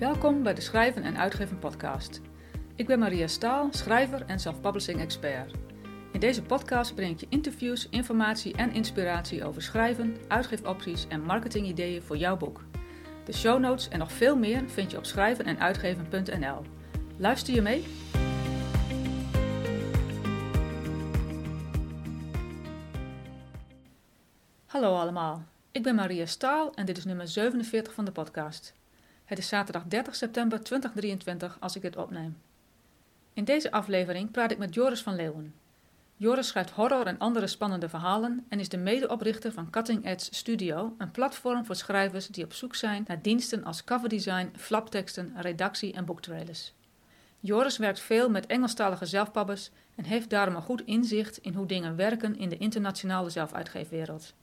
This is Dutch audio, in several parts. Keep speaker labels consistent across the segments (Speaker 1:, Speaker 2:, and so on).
Speaker 1: Welkom bij de Schrijven en Uitgeven podcast. Ik ben Maria Staal, schrijver en self-publishing expert. In deze podcast breng je interviews, informatie en inspiratie over schrijven, uitgeefopties en marketingideeën voor jouw boek. De show notes en nog veel meer vind je op schrijvenenuitgeven.nl. Luister je mee? Hallo allemaal, ik ben Maria Staal en dit is nummer 47 van de podcast. Het is zaterdag 30 september 2023 als ik dit opneem. In deze aflevering praat ik met Joris van Leeuwen. Joris schrijft horror en andere spannende verhalen en is de medeoprichter van Cutting Edge Studio, een platform voor schrijvers die op zoek zijn naar diensten als coverdesign, flapteksten, redactie en boektrailers. Joris werkt veel met Engelstalige zelfpabbers en heeft daarom een goed inzicht in hoe dingen werken in de internationale zelfuitgeefwereld.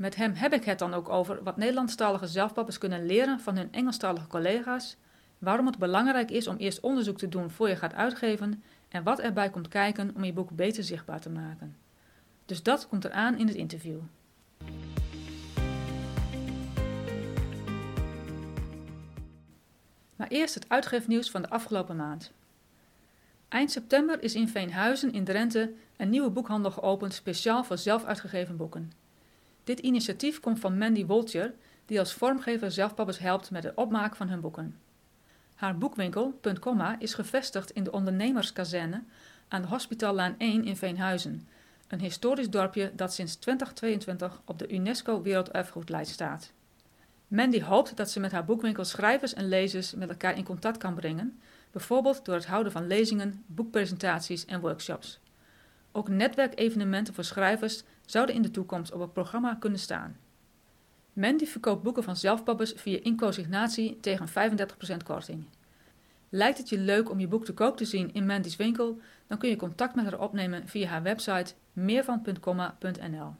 Speaker 1: Met hem heb ik het dan ook over wat Nederlandstalige zelfpappers kunnen leren van hun Engelstalige collega's, waarom het belangrijk is om eerst onderzoek te doen voor je gaat uitgeven en wat erbij komt kijken om je boek beter zichtbaar te maken. Dus dat komt eraan in het interview. Maar eerst het uitgeefnieuws van de afgelopen maand. Eind september is in Veenhuizen in Drenthe een nieuwe boekhandel geopend speciaal voor zelf uitgegeven boeken. Dit initiatief komt van Mandy Woltjer, die als vormgever zelfpappers helpt met het opmaken van hun boeken. Haar boekwinkel, is gevestigd in de ondernemerskazerne aan de Hospitaallaan 1 in Veenhuizen, een historisch dorpje dat sinds 2022 op de UNESCO Werelderfgoedlijst staat. Mandy hoopt dat ze met haar boekwinkel schrijvers en lezers met elkaar in contact kan brengen, bijvoorbeeld door het houden van lezingen, boekpresentaties en workshops. Ook netwerkevenementen voor schrijvers zouden in de toekomst op het programma kunnen staan. Mandy verkoopt boeken van zelfpappers via inconsignatie tegen 35% korting. Lijkt het je leuk om je boek te koop te zien in Mandy's winkel, dan kun je contact met haar opnemen via haar website meervan.comma.nl.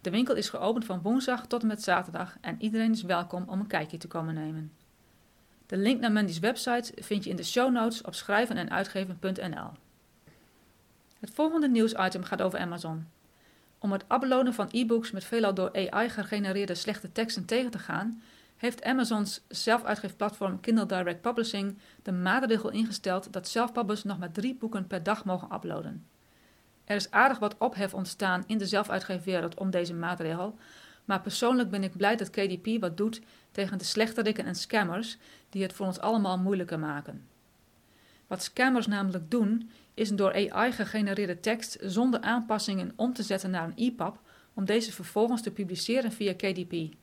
Speaker 1: De winkel is geopend van woensdag tot en met zaterdag en iedereen is welkom om een kijkje te komen nemen. De link naar Mandy's website vind je in de show notes op schrijvenenuitgeven.nl. Het volgende nieuwsitem gaat over Amazon. Om het uploaden van e-books met veelal door AI gegenereerde slechte teksten tegen te gaan, heeft Amazons zelfuitgeefplatform Kindle Direct Publishing de maatregel ingesteld dat zelfpublishers nog maar drie boeken per dag mogen uploaden. Er is aardig wat ophef ontstaan in de zelfuitgeefwereld om deze maatregel, maar persoonlijk ben ik blij dat KDP wat doet tegen de slechterikken en scammers die het voor ons allemaal moeilijker maken. Wat scammers namelijk doen, is een door AI gegenereerde tekst zonder aanpassingen om te zetten naar een EPUB om deze vervolgens te publiceren via KDP.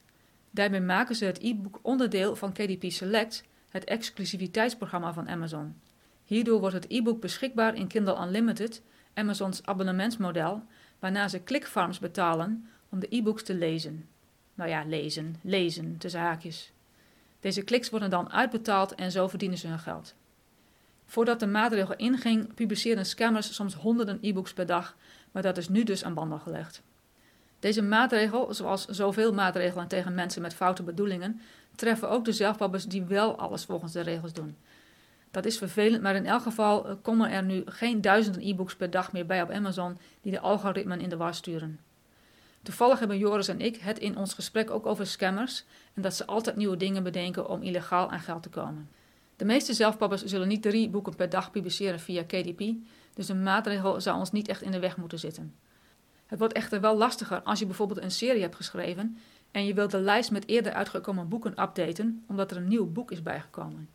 Speaker 1: Daarmee maken ze het e-book onderdeel van KDP Select, het exclusiviteitsprogramma van Amazon. Hierdoor wordt het e-book beschikbaar in Kindle Unlimited, Amazons abonnementsmodel, waarna ze clickfarms betalen om de e-books te lezen. Nou ja, lezen, lezen, tussen haakjes. Deze kliks worden dan uitbetaald en zo verdienen ze hun geld. Voordat de maatregel inging, publiceerden scammers soms honderden e-books per dag, maar dat is nu dus aan banden gelegd. Deze maatregel, zoals zoveel maatregelen tegen mensen met foute bedoelingen, treffen ook de zelfpabbers die wel alles volgens de regels doen. Dat is vervelend, maar in elk geval eh, komen er nu geen duizenden e-books per dag meer bij op Amazon die de algoritmen in de war sturen. Toevallig hebben Joris en ik het in ons gesprek ook over scammers en dat ze altijd nieuwe dingen bedenken om illegaal aan geld te komen. De meeste zelfpappers zullen niet drie boeken per dag publiceren via KDP, dus een maatregel zou ons niet echt in de weg moeten zitten. Het wordt echter wel lastiger als je bijvoorbeeld een serie hebt geschreven en je wilt de lijst met eerder uitgekomen boeken updaten omdat er een nieuw boek is bijgekomen.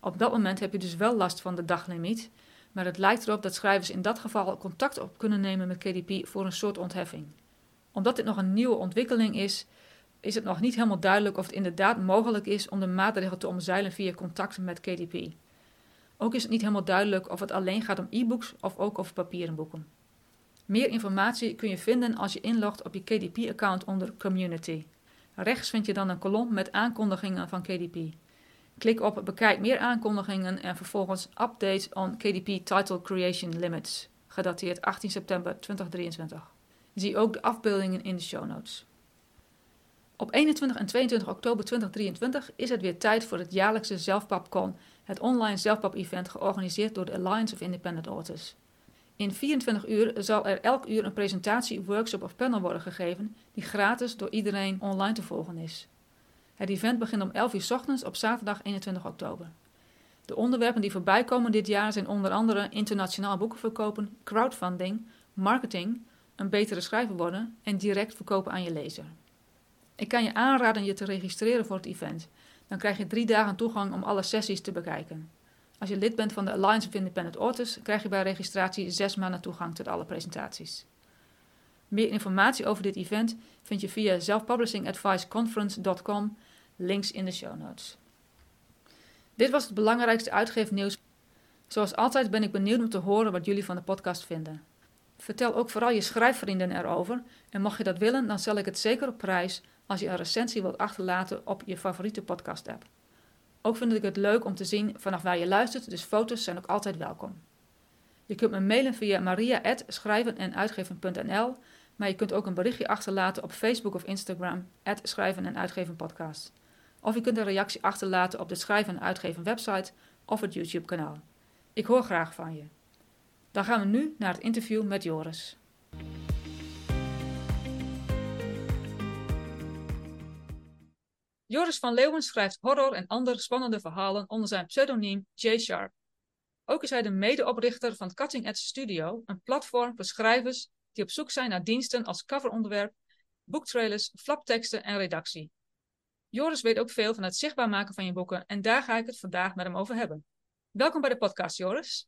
Speaker 1: Op dat moment heb je dus wel last van de daglimiet, maar het lijkt erop dat schrijvers in dat geval contact op kunnen nemen met KDP voor een soort ontheffing. Omdat dit nog een nieuwe ontwikkeling is, is het nog niet helemaal duidelijk of het inderdaad mogelijk is om de maatregel te omzeilen via contact met KDP. Ook is het niet helemaal duidelijk of het alleen gaat om e-books of ook over papieren boeken. Meer informatie kun je vinden als je inlogt op je KDP-account onder Community. Rechts vind je dan een kolom met aankondigingen van KDP. Klik op Bekijk meer aankondigingen en vervolgens Update on KDP Title Creation Limits, gedateerd 18 september 2023. Zie ook de afbeeldingen in de show notes. Op 21 en 22 oktober 2023 is het weer tijd voor het jaarlijkse ZelfPapCon, het online zelfpap-event georganiseerd door de Alliance of Independent Authors. In 24 uur zal er elk uur een presentatie, workshop of panel worden gegeven die gratis door iedereen online te volgen is. Het event begint om 11 uur ochtends op zaterdag 21 oktober. De onderwerpen die voorbij komen dit jaar zijn onder andere internationaal boeken verkopen, crowdfunding, marketing, een betere schrijver worden en direct verkopen aan je lezer. Ik kan je aanraden je te registreren voor het event. Dan krijg je drie dagen toegang om alle sessies te bekijken. Als je lid bent van de Alliance of Independent Authors, krijg je bij registratie zes maanden toegang tot alle presentaties. Meer informatie over dit event vind je via selfpublishingadviceconference.com, links in de show notes. Dit was het belangrijkste uitgeefnieuws. Zoals altijd ben ik benieuwd om te horen wat jullie van de podcast vinden. Vertel ook vooral je schrijfvrienden erover en mocht je dat willen, dan stel ik het zeker op prijs als je een recensie wilt achterlaten op je favoriete podcast-app. Ook vind ik het leuk om te zien vanaf waar je luistert, dus foto's zijn ook altijd welkom. Je kunt me mailen via maria.schrijvenenuitgeven.nl, maar je kunt ook een berichtje achterlaten op Facebook of Instagram, Schrijven en Uitgeven Podcast. Of je kunt een reactie achterlaten op de Schrijven en Uitgeven website of het YouTube kanaal. Ik hoor graag van je. Dan gaan we nu naar het interview met Joris. Joris van Leeuwen schrijft horror en andere spannende verhalen onder zijn pseudoniem J. Sharp. Ook is hij de medeoprichter van Cutting Edge Studio, een platform voor schrijvers die op zoek zijn naar diensten als coveronderwerp, boektrailers, flapteksten en redactie. Joris weet ook veel van het zichtbaar maken van je boeken en daar ga ik het vandaag met hem over hebben. Welkom bij de podcast, Joris.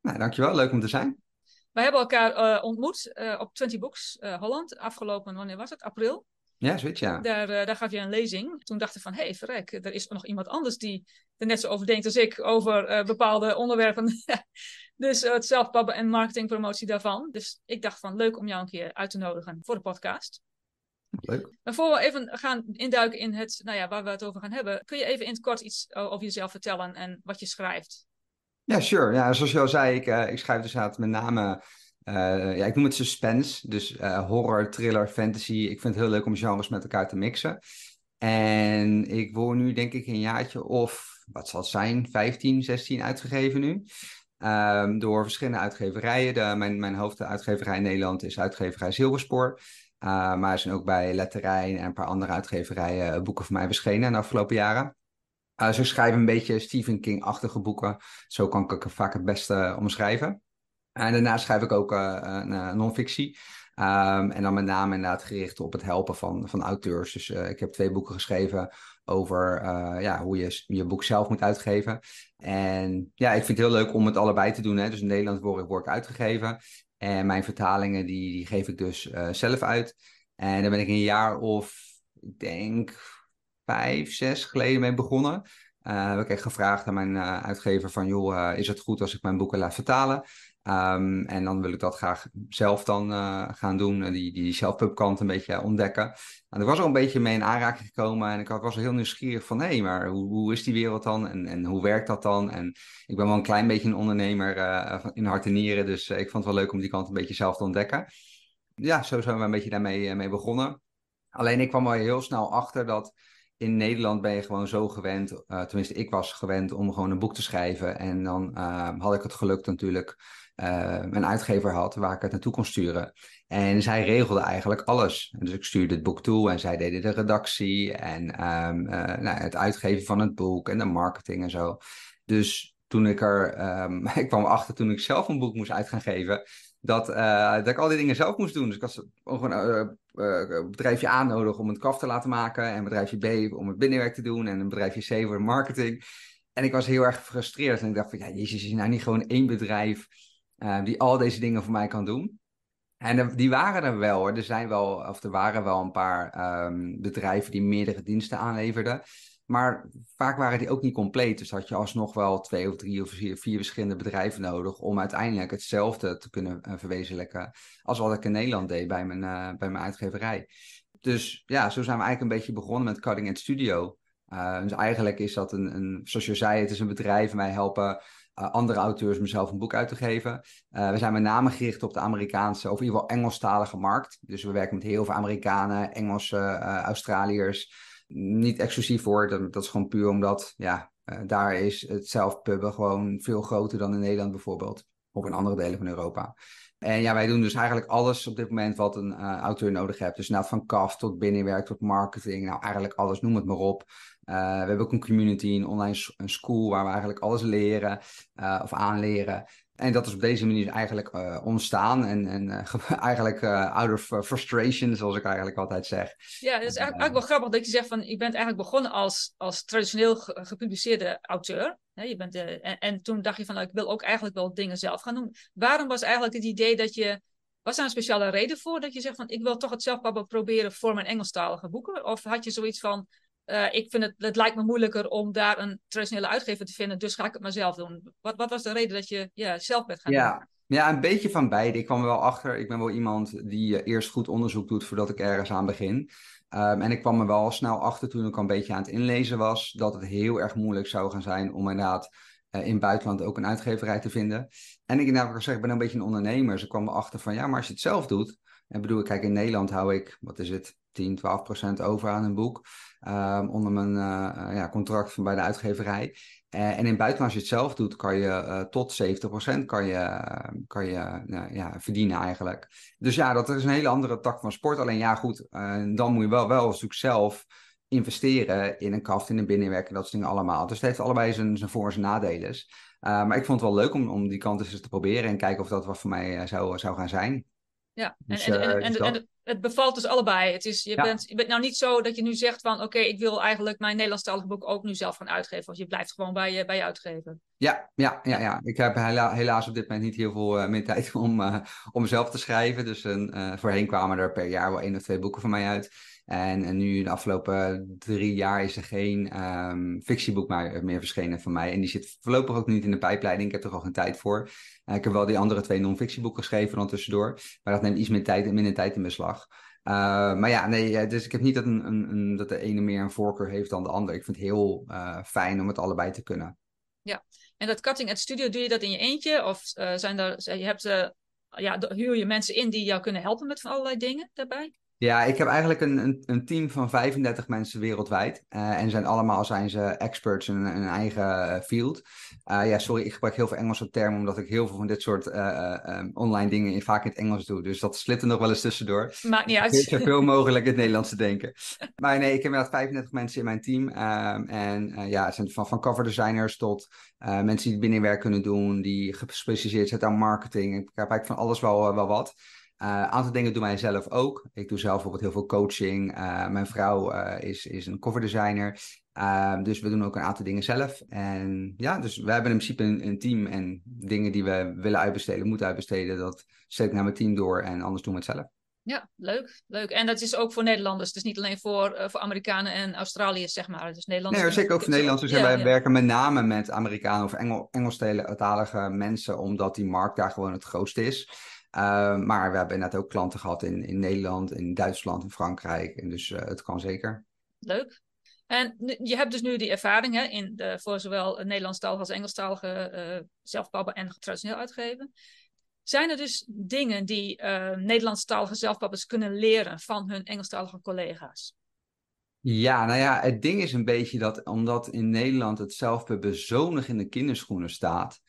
Speaker 2: Nou, dankjewel. Leuk om te zijn.
Speaker 1: Wij hebben elkaar uh, ontmoet uh, op 20 Books uh, Holland, afgelopen, wanneer was het? April.
Speaker 2: Ja, zoiets, ja.
Speaker 1: Daar, daar gaf je een lezing. Toen dacht ik van, hé, hey, verrek, er is nog iemand anders die er net zo over denkt als ik, over bepaalde onderwerpen. dus het zelfpabben en marketingpromotie daarvan. Dus ik dacht van, leuk om jou een keer uit te nodigen voor de podcast.
Speaker 2: Leuk.
Speaker 1: Maar voor we even gaan induiken in het, nou ja, waar we het over gaan hebben, kun je even in het kort iets over jezelf vertellen en wat je schrijft?
Speaker 2: Ja, sure. Ja, zoals je al zei, ik, ik schrijf dus met name, uh, ja, ik noem het suspense. Dus uh, horror, thriller, fantasy. Ik vind het heel leuk om genres met elkaar te mixen. En ik word nu denk ik een jaartje of, wat zal het zijn, 15, 16 uitgegeven nu. Um, door verschillende uitgeverijen. De, mijn, mijn hoofduitgeverij in Nederland is uitgeverij Zilverspoor. Uh, maar er zijn ook bij Letterij en een paar andere uitgeverijen boeken van mij verschenen in de afgelopen jaren. Ik schrijf een beetje Stephen King-achtige boeken. Zo kan ik het vaak het beste omschrijven. En daarnaast schrijf ik ook uh, non-fictie. Um, en dan met name inderdaad gericht op het helpen van, van auteurs. Dus ik heb twee boeken geschreven over ja, hoe je je boek zelf moet uitgeven. En ja, ik vind het heel leuk om het allebei te doen. Hè. Dus in Nederland word ik, word uitgegeven. En mijn vertalingen, die, die geef ik dus zelf uit. En daar ben ik een jaar of, ik denk, vijf, zes geleden mee begonnen. Heb ik echt gevraagd aan mijn uitgever van, joh, is het goed als ik mijn boeken laat vertalen? Um, en dan wil ik dat graag zelf dan gaan doen, die, die zelfpubkant een beetje ontdekken. En ik was al een beetje mee in aanraking gekomen en ik was heel nieuwsgierig van, hé, maar hoe, hoe is die wereld dan en, en hoe werkt dat dan? En ik ben wel een klein beetje een ondernemer in hart en nieren, dus ik vond het wel leuk om die kant een beetje zelf te ontdekken. Ja, zo zijn we een beetje daarmee mee begonnen. Alleen ik kwam wel heel snel achter dat in Nederland ben je gewoon zo gewend, tenminste ik was gewend om gewoon een boek te schrijven. En dan had ik het geluk natuurlijk uh, mijn uitgever had waar ik het naartoe kon sturen. En zij regelde eigenlijk alles. Dus ik stuurde het boek toe en zij deden de redactie en um, uh, nou, het uitgeven van het boek en de marketing en zo. Dus toen ik er, um, ik kwam achter toen ik zelf een boek moest uit gaan geven, dat, uh, dat ik al die dingen zelf moest doen. Dus ik was gewoon een bedrijfje A nodig om het kaf te laten maken en bedrijfje B om het binnenwerk te doen en een bedrijfje C voor de marketing. En ik was heel erg gefrustreerd en ik dacht van ja, jezus, is nou niet gewoon één bedrijf uh, die al deze dingen voor mij kan doen. En die waren er wel hoor. Er zijn wel, of er waren wel een paar um, bedrijven die meerdere diensten aanleverden. Maar vaak waren die ook niet compleet. Dus had je alsnog wel twee of drie of vier, verschillende bedrijven nodig om uiteindelijk hetzelfde te kunnen uh, verwezenlijken als wat ik in Nederland deed bij mijn, uh, bij mijn uitgeverij. Dus ja, zo zijn we eigenlijk een beetje begonnen met Cutting Edge Studio. Dus eigenlijk is dat een, een, zoals je zei, het is een bedrijf. Wij helpen andere auteurs mezelf een boek uit te geven. Uh, we zijn met name gericht op de Amerikaanse, of in ieder geval Engelstalige markt. Dus we werken met heel veel Amerikanen, Engelse, uh, Australiërs. Niet exclusief voor, dat, dat, is gewoon puur omdat, ja, daar is het zelfpubben gewoon veel groter dan in Nederland bijvoorbeeld. Of in andere delen van Europa. En ja, wij doen dus eigenlijk alles op dit moment wat een auteur nodig heeft. Dus nou, van CAF tot binnenwerk tot marketing. Nou, eigenlijk alles, noem het maar op. Uh, we hebben ook een community, een online een school waar we eigenlijk alles leren uh, of aanleren. En dat is op deze manier eigenlijk uh, ontstaan. En, en eigenlijk out of frustration, zoals ik eigenlijk altijd zeg.
Speaker 1: Ja, het is eigenlijk, eigenlijk, wel grappig dat je zegt van... je bent eigenlijk begonnen als, als traditioneel gepubliceerde auteur. je bent, en, en, toen dacht je van... Nou, ik wil ook eigenlijk wel dingen zelf gaan doen. Waarom was eigenlijk het idee dat je... Was daar een speciale reden voor dat je zegt van... ik wil toch het zelf proberen voor mijn Engelstalige boeken? Of had je zoiets van... Uh, ik vind het, het lijkt me moeilijker om daar een traditionele uitgever te vinden, dus ga ik het maar zelf doen. Wat, wat was de reden dat je ja, zelf bent gaan
Speaker 2: ja.
Speaker 1: doen?
Speaker 2: Ja, een beetje van beide. Ik kwam er wel achter. Ik ben wel iemand die uh, eerst goed onderzoek doet voordat ik ergens aan begin. Um, en ik kwam er wel snel achter toen ik al een beetje aan het inlezen was, dat het heel erg moeilijk zou gaan zijn om inderdaad uh, in het buitenland ook een uitgeverij te vinden. En ik heb gezegd, ik ben een beetje een ondernemer. Ze kwam erachter van, ja, maar als je het zelf doet, en bedoel, kijk, in Nederland hou ik, wat is het, 10, 12 procent over aan een boek. Um, onder mijn uh, ja, contract van bij de uitgeverij. Uh, en in het buitenland, als je het zelf doet, kan je tot 70% kan je, kan je ja, verdienen eigenlijk. Dus ja, dat is een hele andere tak van sport. Alleen ja, goed, dan moet je wel, wel natuurlijk zelf investeren in een kaft, in een binnenwerk en dat soort dingen allemaal. Dus het heeft allebei zijn, zijn voor- en zijn nadelen. maar ik vond het wel leuk om, om die kant eens te proberen en kijken of dat wat voor mij zou, zou gaan zijn.
Speaker 1: Ja, dus, en, en, en, dus en, het bevalt dus allebei. Het is, je, bent, je bent nou niet zo dat je nu zegt van... oké, ik wil eigenlijk mijn Nederlandstalige boek ook nu zelf gaan uitgeven. Of je blijft gewoon bij je, bij je uitgever.
Speaker 2: Ja, ja, ja, ja. ik heb hela helaas op dit moment niet heel veel uh, meer tijd om, uh, om zelf te schrijven. Dus uh, voorheen kwamen er per jaar wel één of twee boeken van mij uit. En, nu de afgelopen drie jaar is er geen um, fictieboek meer, meer verschenen van mij. En die zit voorlopig ook niet in de pijpleiding. Ik heb er al geen tijd voor. Uh, ik heb wel die andere twee non-fictieboeken geschreven dan tussendoor. Maar dat neemt iets meer tijd, minder tijd in beslag. Uh, maar ja, nee, dus ik heb niet dat, een, een, een, dat de ene meer een voorkeur heeft dan de ander. Ik vind het heel fijn om het allebei te kunnen.
Speaker 1: Ja, en dat cutting at studio, doe je dat in je eentje? Of zijn er, je hebt, ja, huur je mensen in die jou kunnen helpen met van allerlei dingen daarbij?
Speaker 2: Ja, ik heb eigenlijk een, een, een, team van 35 mensen wereldwijd. Uh, en zijn allemaal zijn ze experts in een, eigen field. Uh, ja, sorry, ik gebruik heel veel Engelse termen, omdat ik heel veel van dit soort uh, um, online dingen in, vaak in het Engels doe. Dus dat slipt er nog wel eens tussendoor.
Speaker 1: Maakt niet uit.
Speaker 2: Zoveel mogelijk in het Nederlands te denken. Maar nee, ik heb inderdaad 35 mensen in mijn team. Um, en ja, het zijn van, van cover designers tot mensen die binnenwerk kunnen doen, die gespecialiseerd zijn aan marketing. Ik heb eigenlijk van alles wel, wel wat. Een uh, aantal dingen doen wij zelf ook. Ik doe zelf bijvoorbeeld heel veel coaching. Uh, mijn vrouw uh, is, is een coverdesigner. dus we doen ook een aantal dingen zelf. En ja, dus we hebben in principe een, een, team. En dingen die we willen uitbesteden, moeten uitbesteden. Dat zet ik naar mijn team door en anders doen we het zelf.
Speaker 1: Ja, leuk, leuk. En dat is ook voor Nederlanders. Dus niet alleen voor, voor Amerikanen en Australiërs, zeg maar. Dus Nederlanders.
Speaker 2: Nee, zeker ook voor Nederlanders. Dus ja, wij ja. werken met name met Amerikanen of Engel, Engelstalige mensen, omdat die markt daar gewoon het grootste is. Uh, maar we hebben net ook klanten gehad in, in Nederland, in Duitsland, in Frankrijk. En dus uh, het kan zeker.
Speaker 1: Leuk. En je hebt dus nu die ervaring hè, in de, voor zowel Nederlandstalige als Engelstalige uh, en traditioneel uitgeven. Zijn er dus dingen die Nederlandstalige zelfpabbers kunnen leren van hun Engelstalige collega's?
Speaker 2: Ja, nou ja, het ding is een beetje dat omdat in Nederland het zelfpubben zo nog in de kinderschoenen staat,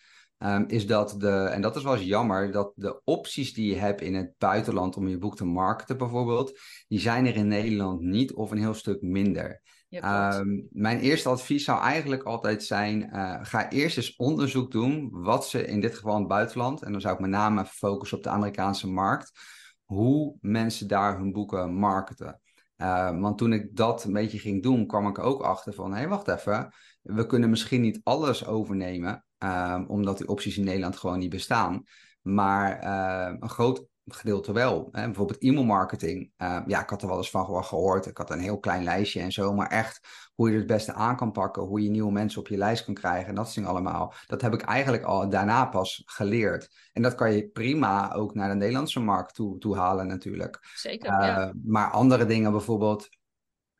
Speaker 2: um, is dat de, en dat is wel eens jammer, dat de opties die je hebt in het buitenland om je boek te marketen bijvoorbeeld, die zijn er in Nederland niet of een heel stuk minder. Ja, um, mijn eerste advies zou eigenlijk altijd zijn: uh, ga eerst eens onderzoek doen wat ze in dit geval in het buitenland, en dan zou ik met name focussen op de Amerikaanse markt, hoe mensen daar hun boeken marketen. Uh, want toen ik dat een beetje ging doen, kwam ik ook achter van: hé, hey, wacht even, we kunnen misschien niet alles overnemen. Um, omdat die opties in Nederland gewoon niet bestaan. Maar uh, een groot gedeelte wel. Hè? Bijvoorbeeld e-mailmarketing. Uh, ja, ik had er wel eens van gehoord. Ik had een heel klein lijstje en zo. Maar echt hoe je het beste aan kan pakken. Hoe je nieuwe mensen op je lijst kan krijgen. En dat soort dingen allemaal. Dat heb ik eigenlijk al daarna pas geleerd. En dat kan je prima ook naar de Nederlandse markt toe, toe halen natuurlijk.
Speaker 1: Zeker, uh, ja.
Speaker 2: Maar andere dingen bijvoorbeeld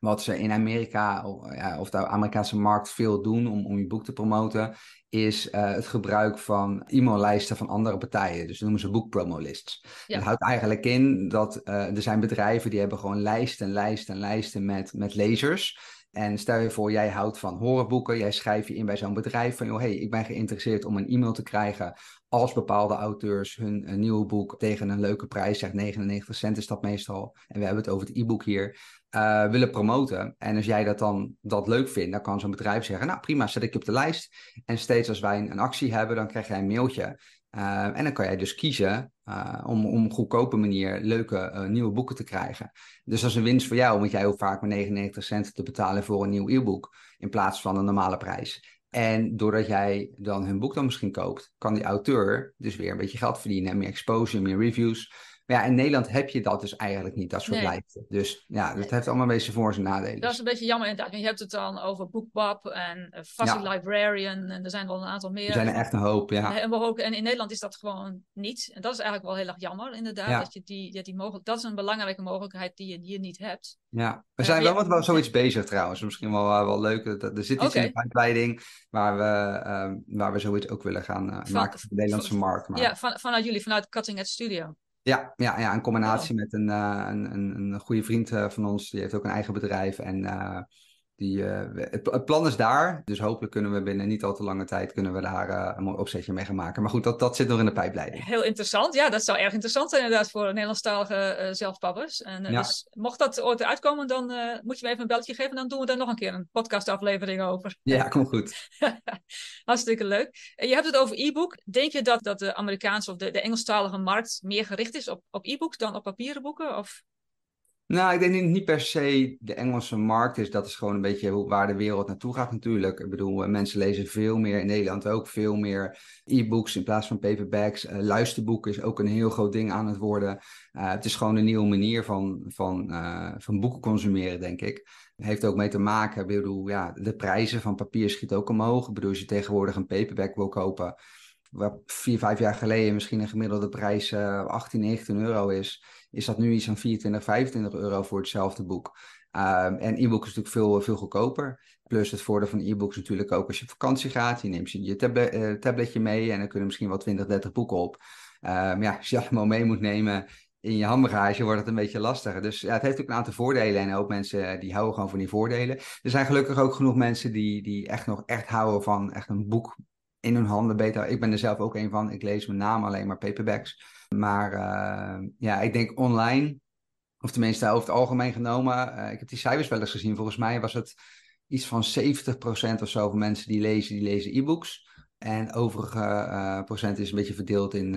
Speaker 2: wat ze in Amerika of, ja, of de Amerikaanse markt veel doen om, om je boek te promoten, is uh, het gebruik van e-maillijsten van andere partijen. Dus dat noemen ze boekpromolists. Ja. Dat houdt eigenlijk in dat uh, er zijn bedrijven die hebben gewoon lijsten, lijsten, lijsten met, met lezers. En stel je voor, jij houdt van horenboeken, jij schrijft je in bij zo'n bedrijf van, joh, hey, ik ben geïnteresseerd om een e-mail te krijgen als bepaalde auteurs hun een nieuwe boek tegen een leuke prijs, zeg 99 cent is dat meestal, en we hebben het over het e-book hier, uh, willen promoten. En als jij dat dan dat leuk vindt, dan kan zo'n bedrijf zeggen, nou prima, zet ik je op de lijst. En steeds als wij een, actie hebben, dan krijg jij een mailtje. Uh, en dan kan jij dus kiezen om, om een goedkope manier leuke nieuwe boeken te krijgen. Dus dat is een winst voor jou, want jij hoeft vaak maar 99 cent te betalen voor een nieuw e-book in plaats van een normale prijs. En doordat jij dan hun boek dan misschien koopt, kan die auteur dus weer een beetje geld verdienen en meer exposure, meer reviews. Maar ja, in Nederland heb je dat dus eigenlijk niet, dat soort nee. lijsten. Dus ja, dat heeft allemaal een beetje voor zijn nadelen.
Speaker 1: Dat is een beetje jammer inderdaad. Je hebt het dan over BookBub en uh, Fuzzy ja. Librarian en er zijn wel een aantal meer. Er
Speaker 2: zijn er echt een hoop, ja.
Speaker 1: En, ook, en in Nederland is dat gewoon niet. En dat is eigenlijk wel heel erg jammer inderdaad, ja. dat je die, dat die mogelijk, dat is een belangrijke mogelijkheid die je hier niet hebt.
Speaker 2: Ja, we zijn wel wel zoiets bezig trouwens. Misschien wel, wel leuk. Er zit iets okay. in de uitleiding waar we, uh, waar we zoiets ook willen gaan uh, van, maken voor de Nederlandse
Speaker 1: van,
Speaker 2: markt. Maar...
Speaker 1: Ja, van, vanuit jullie, vanuit Cutting Edge Studio.
Speaker 2: Ja, ja, ja, in combinatie oh. met een, uh, een, een, een goede vriend uh, van ons. Die heeft ook een eigen bedrijf. En uh, die, het, het, plan is daar. Dus hopelijk kunnen we binnen niet al te lange tijd kunnen we daar een mooi opzetje mee gaan maken. Maar goed, dat, dat zit nog in de pijpleiding.
Speaker 1: Heel interessant. Ja, dat zou erg interessant zijn inderdaad voor Nederlandstalige zelfpappers. En ja. dus mocht dat ooit uitkomen, dan moet je me even een belletje geven. Dan doen we daar nog een keer een podcastaflevering over.
Speaker 2: Ja, komt goed.
Speaker 1: Hartstikke leuk. Je hebt het over e-book. Denk je dat, dat de Amerikaanse of de, de Engelstalige markt meer gericht is op, op e-books dan op papieren boeken? Of...
Speaker 2: Nou, ik denk niet, per se de Engelse markt is. Dat is gewoon een beetje waar de wereld naartoe gaat natuurlijk. Ik bedoel, mensen lezen veel meer in Nederland ook veel meer e-books in plaats van paperbacks. Uh, luisterboeken is ook een heel groot ding aan het worden. Uh, het is gewoon een nieuwe manier van, van, van boeken consumeren, denk ik. Heeft ook mee te maken, ik bedoel, ja, de prijzen van papier schieten ook omhoog. Ik bedoel, als je tegenwoordig een paperback wil kopen, waar vier, vijf jaar geleden misschien een gemiddelde prijs 18, 19 euro is, is dat nu iets van 24, 25 euro voor hetzelfde boek. Um, en e-book is natuurlijk veel, veel goedkoper. Plus het voordeel van e-books natuurlijk ook als je op vakantie gaat. Je neemt je tablet, uh, tabletje mee en dan kunnen misschien wel 20, 30 boeken op. Um, ja, als je allemaal mee moet nemen in je handbagage, wordt het een beetje lastiger. Dus ja, het heeft ook een aantal voordelen. En ook mensen eh, die houden gewoon van die voordelen. Er zijn gelukkig ook genoeg mensen die, die echt nog echt houden van echt een boek in hun handen. Beter. Ik ben er zelf ook een van. Ik lees met name alleen maar paperbacks. Maar uh, ja, ik denk online, of tenminste over het algemeen genomen, uh, ik heb die cijfers wel eens gezien. Volgens mij was het iets van 70% of zo van mensen die lezen, die lezen e-books. En overige uh, procent is een beetje verdeeld in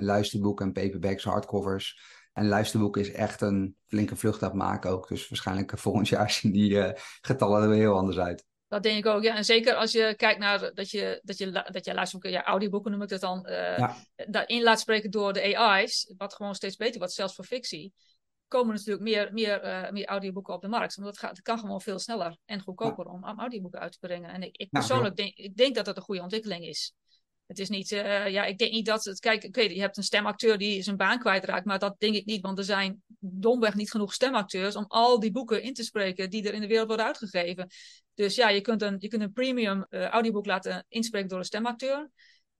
Speaker 2: luisterboeken en paperbacks, hardcovers. En luisterboeken is echt een flinke vlucht aan maken ook. Dus waarschijnlijk volgend jaar zien die getallen er weer heel anders uit.
Speaker 1: Dat denk ik ook, ja. En zeker als je kijkt naar dat je, dat je, dat je luisterboeken, ja, audioboeken noem ik dat dan, uh, ja. daarin laat spreken door de AI's, wat gewoon steeds beter wordt, zelfs voor fictie, komen natuurlijk meer, meer, uh, meer audioboeken op de markt. Want het, gaat, het kan gewoon veel sneller en goedkoper ja. om, om audioboeken uit te brengen. En ik, ik persoonlijk denk, ik denk dat dat een goede ontwikkeling is. Het is niet, uh, ja, ik denk niet dat het, kijk, oké, je hebt een stemacteur die zijn baan kwijtraakt, maar dat denk ik niet, want er zijn domweg niet genoeg stemacteurs om al die boeken in te spreken die er in de wereld worden uitgegeven. Dus ja, je kunt een, je kunt een premium uh, audioboek laten inspreken door een stemacteur.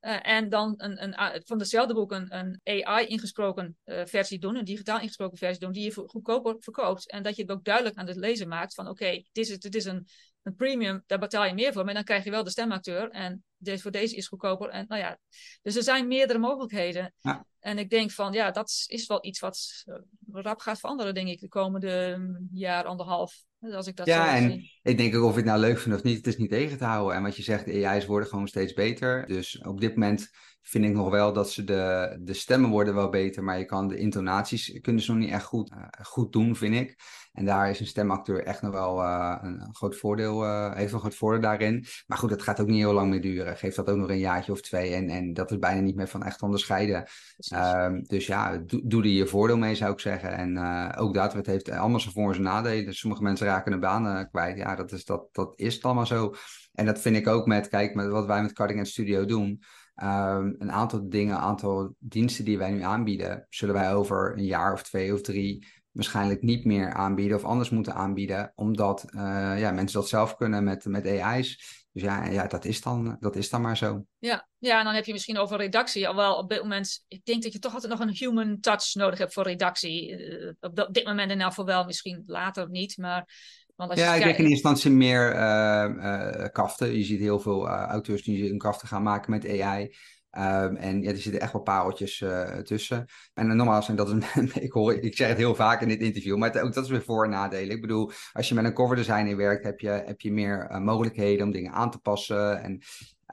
Speaker 1: Uh, en dan een, een, van hetzelfde boek een, een AI-ingesproken uh, versie doen, een digitaal ingesproken versie doen, die je goedkoper verkoopt. En dat je het ook duidelijk aan de lezer maakt van oké, dit is, dit is een, een premium, daar betaal je meer voor, maar dan krijg je wel de stemacteur. En deze, voor deze is goedkoper. En, nou ja, dus er zijn meerdere mogelijkheden. Ja. En ik denk van ja, dat is wel iets wat rap gaat veranderen, denk ik, de komende mm, jaar, anderhalf. Als ik dat
Speaker 2: ja, en ik denk ook of je het nou leuk vindt of niet, het is niet tegen te houden. En wat je zegt, de AI's worden gewoon steeds beter. Dus op dit moment vind ik nog wel dat ze de, de stemmen worden wel beter, maar je kan de intonaties kunnen ze nog niet echt goed, uh, goed doen, vind ik. En daar is een stemacteur echt nog wel uh, een groot voordeel, uh, heeft een groot voordeel daarin. Maar goed, dat gaat ook niet heel lang meer duren. Geef dat ook nog een jaartje of twee en, en dat is bijna niet meer van echt onderscheiden. Um, dus ja, doe, doe er je voordeel mee, zou ik zeggen. En ook dat, het heeft allemaal zijn voor- en nadelen. Sommige mensen raken hun baan kwijt. Ja, dat is, dat, dat is het allemaal zo. En dat vind ik ook met, kijk, met wat wij met Edge Studio doen. Um, een aantal dingen, een aantal diensten die wij nu aanbieden, zullen wij over een jaar of twee of drie waarschijnlijk niet meer aanbieden of anders moeten aanbieden, omdat uh, ja, mensen dat zelf kunnen met, met AI's. Dus ja, ja dat, is dan, dat is dan maar zo.
Speaker 1: Ja, ja, en dan heb je misschien over redactie. Alhoewel op dit moment, ik denk dat je toch altijd nog een human touch nodig hebt voor redactie. Uh, op dit moment in elk geval wel, misschien later niet. Maar
Speaker 2: Want als ja, ik denk in eerste instantie meer uh, kaften. Je ziet heel veel auteurs die een kaften gaan maken met AI. Um, en ja, er zitten echt wel pareltjes tussen. En normaal zijn dat is, ik, hoor, ik zeg het heel vaak in dit interview, maar ook dat is weer voor- en nadelen. Ik bedoel, als je met een cover designer werkt, heb je, heb je meer mogelijkheden om dingen aan te passen. En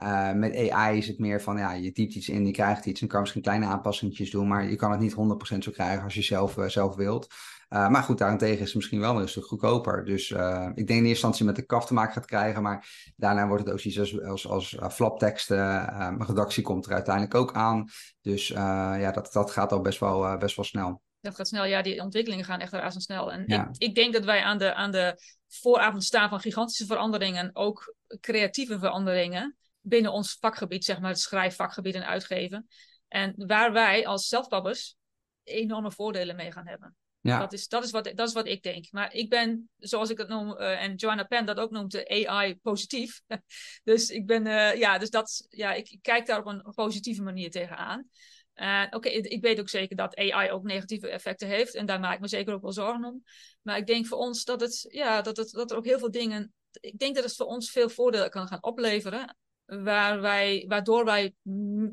Speaker 2: uh, met AI is het meer van, ja, je typt iets in, je krijgt iets en kan misschien kleine aanpassingjes doen, maar je kan het niet 100% zo krijgen als je zelf, uh, zelf wilt. Uh, maar goed, daarentegen is het misschien wel een stuk goedkoper. Dus ik denk in eerste instantie met de kaf te maken gaat krijgen, maar daarna wordt het ook iets als, als, als flapteksten. Mijn redactie komt er uiteindelijk ook aan. Dus ja, dat, dat gaat al best wel, best wel snel.
Speaker 1: Dat gaat snel, ja, die ontwikkelingen gaan echt razendsnel. En ik, ik denk dat wij aan de, aan de vooravond staan van gigantische veranderingen, ook creatieve veranderingen binnen ons vakgebied, zeg maar het schrijfvakgebied en uitgeven. En waar wij als zelfpabbers enorme voordelen mee gaan hebben. Ja. Dat, is, dat, is wat, dat is wat ik denk. Maar ik ben, zoals ik het noem, uh, en Joanna Penn dat ook noemt, AI-positief. dus ik ben, uh, ja, dus dat, ja, ik, kijk daar op een positieve manier tegenaan. Uh, Oké, ik weet ook zeker dat AI ook negatieve effecten heeft. En daar maak ik me zeker ook wel zorgen om. Maar ik denk voor ons dat, het, ja, dat, het, dat er ook heel veel dingen. Ik denk dat het voor ons veel voordelen kan gaan opleveren waar wij, waardoor wij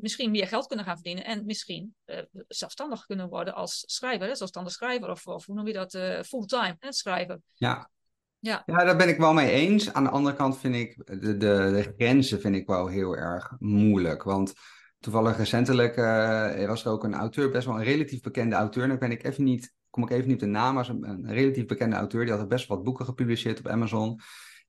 Speaker 1: misschien meer geld kunnen gaan verdienen en misschien uh, zelfstandig kunnen worden als schrijver, hè? zelfstandig schrijver of, of hoe noem je dat, uh, fulltime hè? schrijver.
Speaker 2: Ja. Ja. ja, daar ben ik wel mee eens. Aan de andere kant vind ik de, de, de grenzen vind ik wel heel erg moeilijk. Want toevallig recentelijk uh, was er ook een auteur, best wel een relatief bekende auteur. Ben ik even niet, kom ik even niet op de naam, maar een, een relatief bekende auteur. Die had best wat boeken gepubliceerd op Amazon.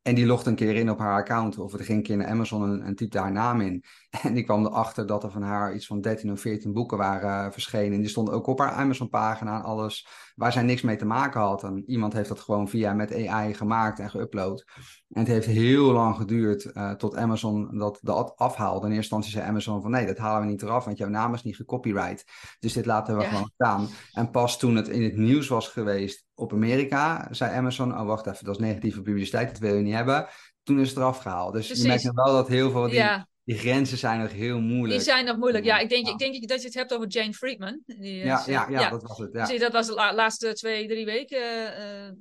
Speaker 2: En die logde een keer in op haar account. Of er ging een keer naar Amazon en, typte haar naam in. En die kwam erachter dat er van haar iets van 13 of 14 boeken waren uh, verschenen. En die stonden ook op haar Amazon-pagina en alles. Waar zij niks mee te maken had. En iemand heeft dat gewoon via met AI gemaakt en geüpload. En het heeft heel lang geduurd uh, tot Amazon dat, dat afhaalde. In eerste instantie zei Amazon van nee, dat halen we niet eraf. Want jouw naam is niet gecopyright. Dus dit laten we gewoon staan. En pas toen het in het nieuws was geweest op Amerika, zei Amazon: Oh, wacht even, dat is negatieve publiciteit, dat willen we niet hebben. Toen is het eraf gehaald. Dus je merkt wel dat heel veel die, die grenzen zijn nog heel moeilijk.
Speaker 1: Die zijn nog moeilijk, ja. Ik denk, ik denk dat je het hebt over Jane Friedman.
Speaker 2: Die, ja, ja, ja, dat was het. Ja.
Speaker 1: dat was de laatste twee, drie weken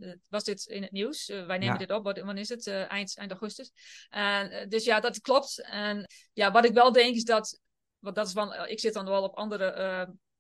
Speaker 1: uh, was dit in het nieuws. Uh, wij nemen dit op, wat, wanneer is het? Uh, eind, eind augustus. Dus ja, dat klopt. En ja, wat ik wel denk is dat, want dat is van, ik zit dan wel op andere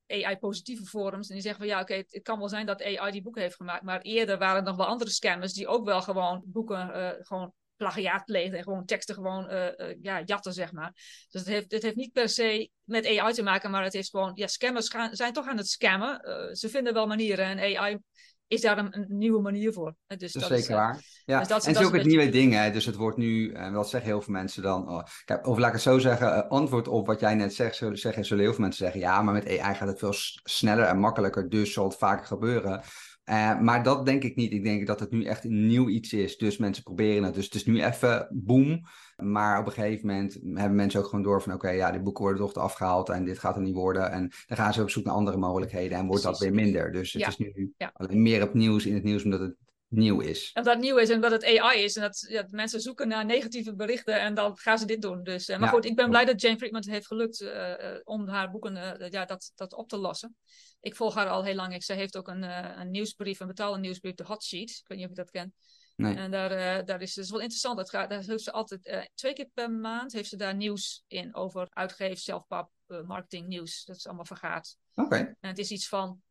Speaker 1: AI-positieve forums. En die zeggen van ja, oké, het, kan wel zijn dat AI die boeken heeft gemaakt. Maar eerder waren er nog wel andere scammers die ook wel gewoon boeken uh, gewoon plagiaat plegen en gewoon teksten gewoon uh, uh, ja, jatten, zeg maar. Dus het heeft, het heeft niet per se met AI te maken, maar het is gewoon, ja, scammers gaan, zijn toch aan het scammen. ze vinden wel manieren en AI is daar een, nieuwe manier voor.
Speaker 2: Dus dat, is zeker waar. Ja. Dus dat, en het is ook het nieuwe ding, hè? dus het wordt nu, en wat zeggen heel veel mensen dan, oh, kijk, of laat ik het zo zeggen, antwoord op wat jij net zegt, zullen, zeggen, zullen heel veel mensen zeggen, ja, maar met AI gaat het veel sneller en makkelijker, dus zal het vaker gebeuren. Uh, maar dat denk ik niet. Ik denk dat het nu echt een nieuw iets is. Dus mensen proberen het. Dus het is nu even boom. Maar op een gegeven moment hebben mensen ook gewoon door van... oké, ja, die boeken worden toch afgehaald en dit gaat er niet worden. En dan gaan ze op zoek naar andere mogelijkheden en wordt dat weer minder. Dus het is nu alleen meer op nieuws in het nieuws omdat het nieuw is.
Speaker 1: En dat nieuw is en dat het AI is. En dat ja, mensen zoeken naar negatieve berichten en dan gaan ze dit doen. Dus, uh, maar goed, ik ben blij dat Jane Friedman het heeft gelukt uh, om haar boeken ja, dat, dat op te lossen. Ik volg haar al heel lang. Ik, ze heeft ook een, een nieuwsbrief, een betaalde nieuwsbrief, de Hot Sheet. Ik weet niet of je dat kent. Nee. En daar, daar is het wel interessant. Het gaat, daar heeft ze altijd twee keer per maand heeft ze daar nieuws in over uitgeven, zelfpap, marketing nieuws. Dat is allemaal vergaat.
Speaker 2: Oké.
Speaker 1: En het is iets van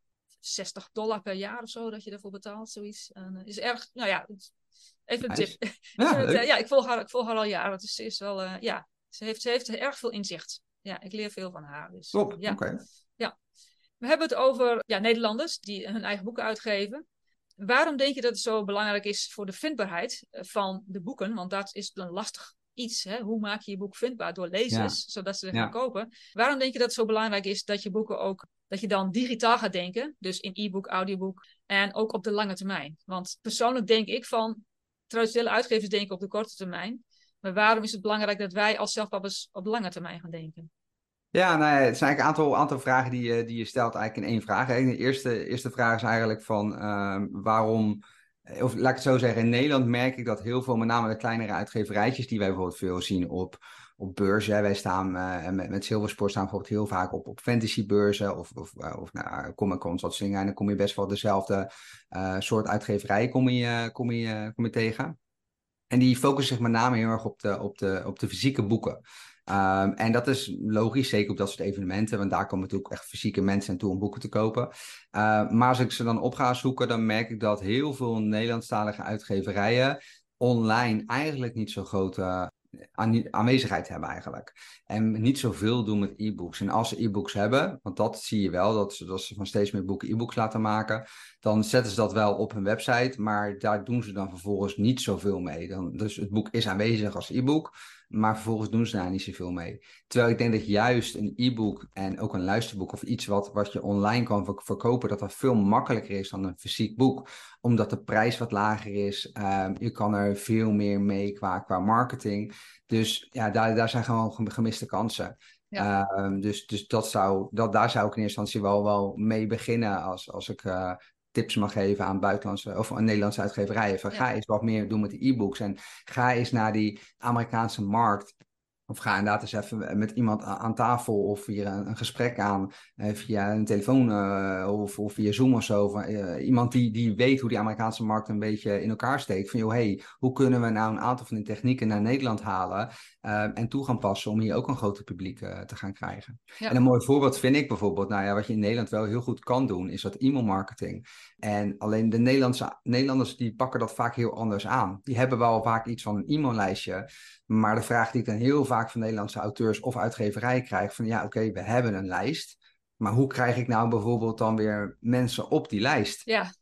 Speaker 1: 60 dollar per jaar of zo dat je ervoor betaalt, zoiets. En, uh, is erg, nou ja, even een tip. Ja, uh, ja, ik, volg haar, ik volg haar al jaren. Het is, is wel, uh, ja, ze heeft, ze heeft erg veel inzicht. Ja, ik leer veel van haar. Dus,
Speaker 2: Top,
Speaker 1: ja.
Speaker 2: Okay.
Speaker 1: ja. We hebben het over ja, Nederlanders die hun eigen boeken uitgeven. Waarom denk je dat het zo belangrijk is voor de vindbaarheid van de boeken? Want dat is een lastig iets. Hè? Hoe maak je je boek vindbaar door lezers, zodat ze er gaan kopen? Waarom denk je dat het zo belangrijk is dat je boeken ook dat je dan digitaal gaat denken, dus in e-book, audioboek en ook op de lange termijn? Want persoonlijk denk ik van traditionele uitgevers denken op de korte termijn. Maar waarom is het belangrijk dat wij als zelfpappers op lange termijn gaan denken?
Speaker 2: Ja, nou het zijn eigenlijk een aantal, aantal vragen die, je, die je stelt eigenlijk in één vraag. De eerste, eerste vraag is eigenlijk van uh, waarom of laat ik het zo zeggen, in Nederland merk ik dat heel veel, met name de kleinere uitgeverijtjes, die wij bijvoorbeeld veel zien op, op beurzen. Wij staan uh, met, met Silversport staan bijvoorbeeld heel vaak op, op fantasybeurzen of, of, uh, of nou, Comic Con, soort dingen. En dan kom je best wel dezelfde uh, soort uitgeverijen kom je, kom je, kom je tegen. En die focussen zich met name heel erg op de, op de, op de fysieke boeken. Um, en dat is logisch, zeker op dat soort evenementen, want daar komen natuurlijk echt fysieke mensen naartoe om boeken te kopen. Uh, maar als ik ze dan op ga zoeken, dan merk ik dat heel veel Nederlandstalige uitgeverijen online eigenlijk niet zo grote aanwezigheid hebben eigenlijk. En niet zoveel doen met e-books. En als ze e-books hebben, want dat zie je wel, dat ze, dat ze van steeds meer boeken e-books laten maken, dan zetten ze dat wel op hun website, maar daar doen ze dan vervolgens niet zoveel mee. Dan, dus het boek is aanwezig als e-book, maar vervolgens doen ze daar niet zoveel mee. Terwijl ik denk dat juist een e-book en ook een luisterboek of iets wat, wat je online kan verkopen, dat dat veel makkelijker is dan een fysiek boek. Omdat de prijs wat lager is. Um, je kan er veel meer mee qua, qua marketing. Dus ja, daar, daar zijn gewoon gemiste kansen. Ja. Um, dus dus dat zou, dat, daar zou ik in eerste instantie wel, wel mee beginnen als, als ik uh, tips mag geven aan buitenlandse of aan Nederlandse uitgeverijen. Van, Ga eens wat meer doen met de e-books en ga eens naar die Amerikaanse markt. Of ga inderdaad eens even met iemand aan tafel of via een, gesprek aan, eh, via een telefoon uh, of, of, via Zoom of zo. Van, uh, iemand die, die weet hoe die Amerikaanse markt een beetje in elkaar steekt. Van joh, hey, hoe kunnen we nou een aantal van die technieken naar Nederland halen en toe gaan passen om hier ook een groter publiek te gaan krijgen. En een mooi voorbeeld vind ik bijvoorbeeld, nou ja, wat je in Nederland wel heel goed kan doen, is dat e-mail marketing. En alleen de Nederlandse, Nederlanders die pakken dat vaak heel anders aan. Die hebben wel vaak iets van een e-maillijstje. Maar de vraag die ik dan heel vaak van Nederlandse auteurs of uitgeverijen krijg: van ja, oké, we hebben een lijst. Maar hoe krijg ik nou bijvoorbeeld dan weer mensen op die lijst?
Speaker 1: Ja.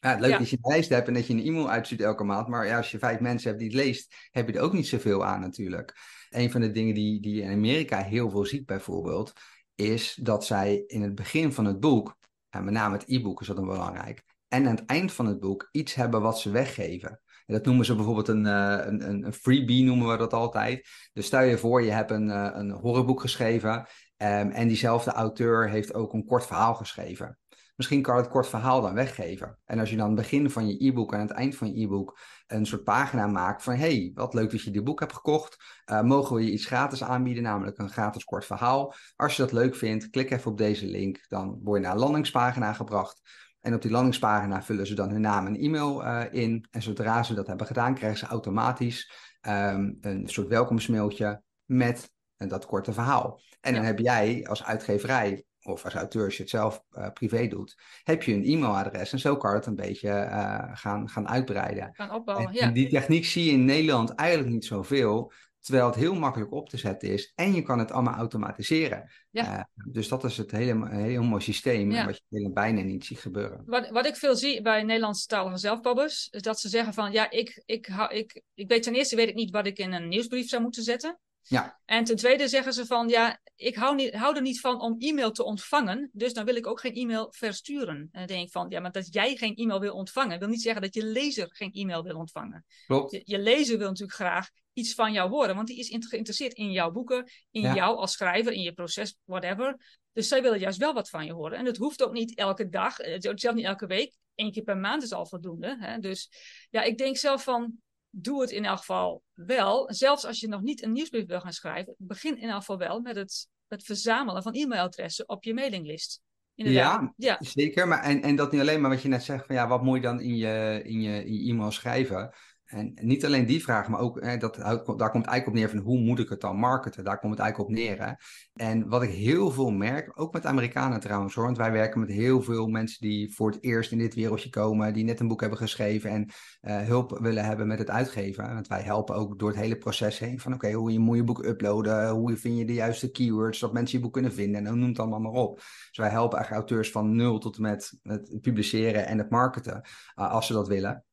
Speaker 2: Ja, leuk dat je een lijst hebt en dat je een e-mail uitstuurt elke maand. Maar ja, als je vijf mensen hebt die het leest, heb je er ook niet zoveel aan natuurlijk. Een van de dingen die, die je in Amerika heel veel ziet bijvoorbeeld, is dat zij in het begin van het boek en met name het e-book is dat dan belangrijk. En aan het eind van het boek iets hebben wat ze weggeven. En dat noemen ze bijvoorbeeld een, uh, een, een freebie, noemen we dat altijd. Dus stel je voor, je hebt een, uh, een horrorboek geschreven. Um, en diezelfde auteur heeft ook een kort verhaal geschreven. Misschien kan het kort verhaal dan weggeven. En als je dan het begin van je e-book en het eind van je e-book een soort pagina maakt van hey, wat leuk dat je dit boek hebt gekocht. Uh, mogen we je iets gratis aanbieden, namelijk een gratis kort verhaal. Als je dat leuk vindt, klik even op deze link. Dan word je naar een landingspagina gebracht. En op die landingspagina vullen ze dan hun naam en e-mail uh, in. En zodra ze dat hebben gedaan, krijgen ze automatisch um, een soort welkomstmailtje met dat korte verhaal. En dan heb jij als uitgeverij of als auteur, als je het zelf uh, privé doet, heb je een e-mailadres. En zo kan het een beetje uh, gaan, gaan uitbreiden.
Speaker 1: Gaan opbouwen,
Speaker 2: en,
Speaker 1: ja.
Speaker 2: En die techniek zie je in Nederland eigenlijk niet zoveel. Terwijl het heel makkelijk op te zetten is. En je kan het allemaal automatiseren. Ja. Uh, dus dat is het hele, heel mooi systeem. Ja. Wat je bijna niet ziet gebeuren.
Speaker 1: Wat, wat ik veel zie bij Nederlandstalige zelfpabbers. Is dat ze zeggen van ja, ik, ik, ik, ik, ik weet ten eerste weet ik niet wat ik in een nieuwsbrief zou moeten zetten.
Speaker 2: Ja.
Speaker 1: En ten tweede zeggen ze van ja, ik hou, niet, hou er niet van om e-mail te ontvangen, dus dan wil ik ook geen e-mail versturen. En dan denk ik van ja, maar dat jij geen e-mail wil ontvangen, wil niet zeggen dat je lezer geen e-mail wil ontvangen.
Speaker 2: Klopt.
Speaker 1: Je, je, lezer wil natuurlijk graag iets van jou horen, want die is geïnteresseerd in jouw boeken, in ja. jou als schrijver, in je proces, whatever. Dus zij willen juist wel wat van je horen. En het hoeft ook niet elke dag, zelfs niet elke week. Eén keer per maand is al voldoende. Hè? Dus ja, ik denk zelf van, doe het in elk geval wel. Zelfs als je nog niet een nieuwsbrief wil gaan schrijven, begin in elk geval wel met het, het verzamelen van e-mailadressen op je mailinglist.
Speaker 2: Ja, ja, zeker. Maar, en, en dat niet alleen maar wat je net zegt, van ja, wat moet je dan in je, in je, in je e-mail schrijven? En niet alleen die vraag, maar ook, hè, dat, daar komt eigenlijk op neer van hoe moet ik het dan marketen? Daar komt het eigenlijk op neer. Hè? En wat ik heel veel merk, ook met Amerikanen trouwens hoor, want wij werken met heel veel mensen die voor het eerst in dit wereldje komen, die net een boek hebben geschreven en uh, hulp willen hebben met het uitgeven. Want wij helpen ook door het hele proces heen van oké, hoe je moet je boek uploaden, hoe vind je de juiste keywords, zodat mensen je boek kunnen vinden en noem het allemaal maar op. Dus wij helpen eigenlijk auteurs van nul tot en met het publiceren en het marketen, uh, als ze dat willen.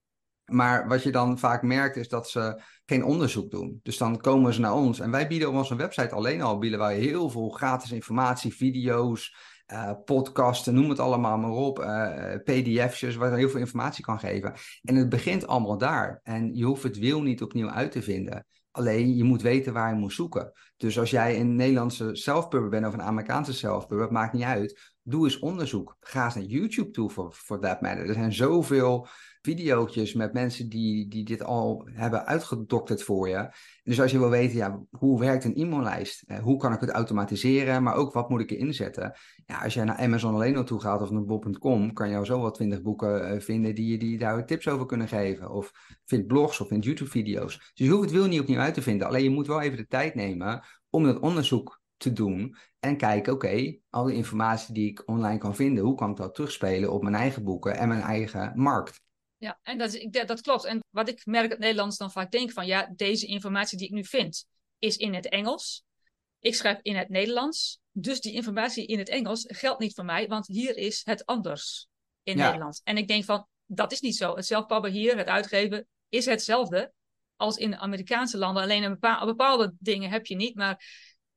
Speaker 2: Maar wat je dan vaak merkt is dat ze geen onderzoek doen. Dus dan komen ze naar ons. En wij bieden op onze website alleen al bieden wij heel veel gratis informatie, video's, uh, podcasten, noem het allemaal maar op. Uh, pdf'jes waar je heel veel informatie kan geven. En het begint allemaal daar. En je hoeft het wiel niet opnieuw uit te vinden. Alleen je moet weten waar je moet zoeken. Dus als jij een Nederlandse self-pubber bent of een Amerikaanse self-pubber, het maakt niet uit. Doe eens onderzoek. Ga eens naar YouTube toe voor, voor that matter. Er zijn zoveel video's met mensen die, die dit al hebben uitgedokterd voor je. Dus als je wil weten, ja, hoe werkt een e-maillijst? Eh, hoe kan ik het automatiseren? Maar ook wat moet ik erin zetten? Ja, als jij naar Amazon alleen naartoe gaat of naar bob.com, kan je al zo wel twintig boeken uh, vinden die je die daar tips over kunnen geven. Of vind blogs of vind YouTube-video's. Dus je hoeft het wil niet opnieuw uit te vinden. Alleen je moet wel even de tijd nemen om dat onderzoek te doen. En kijken, oké, al die informatie die ik online kan vinden, hoe kan ik dat terugspelen op mijn eigen boeken en mijn eigen markt?
Speaker 1: Ja, en dat, is, dat klopt. En wat ik merk het Nederlands dan vaak denk van, ja, deze informatie die ik nu vind, is in het Engels. Ik schrijf in het Nederlands. Dus die informatie in het Engels geldt niet voor mij, want hier is het anders in Nederland. En ik denk van, dat is niet zo. Het zelfpubben hier, het uitgeven, is hetzelfde als in de Amerikaanse landen. Alleen een bepaalde, bepaalde dingen heb je niet. Maar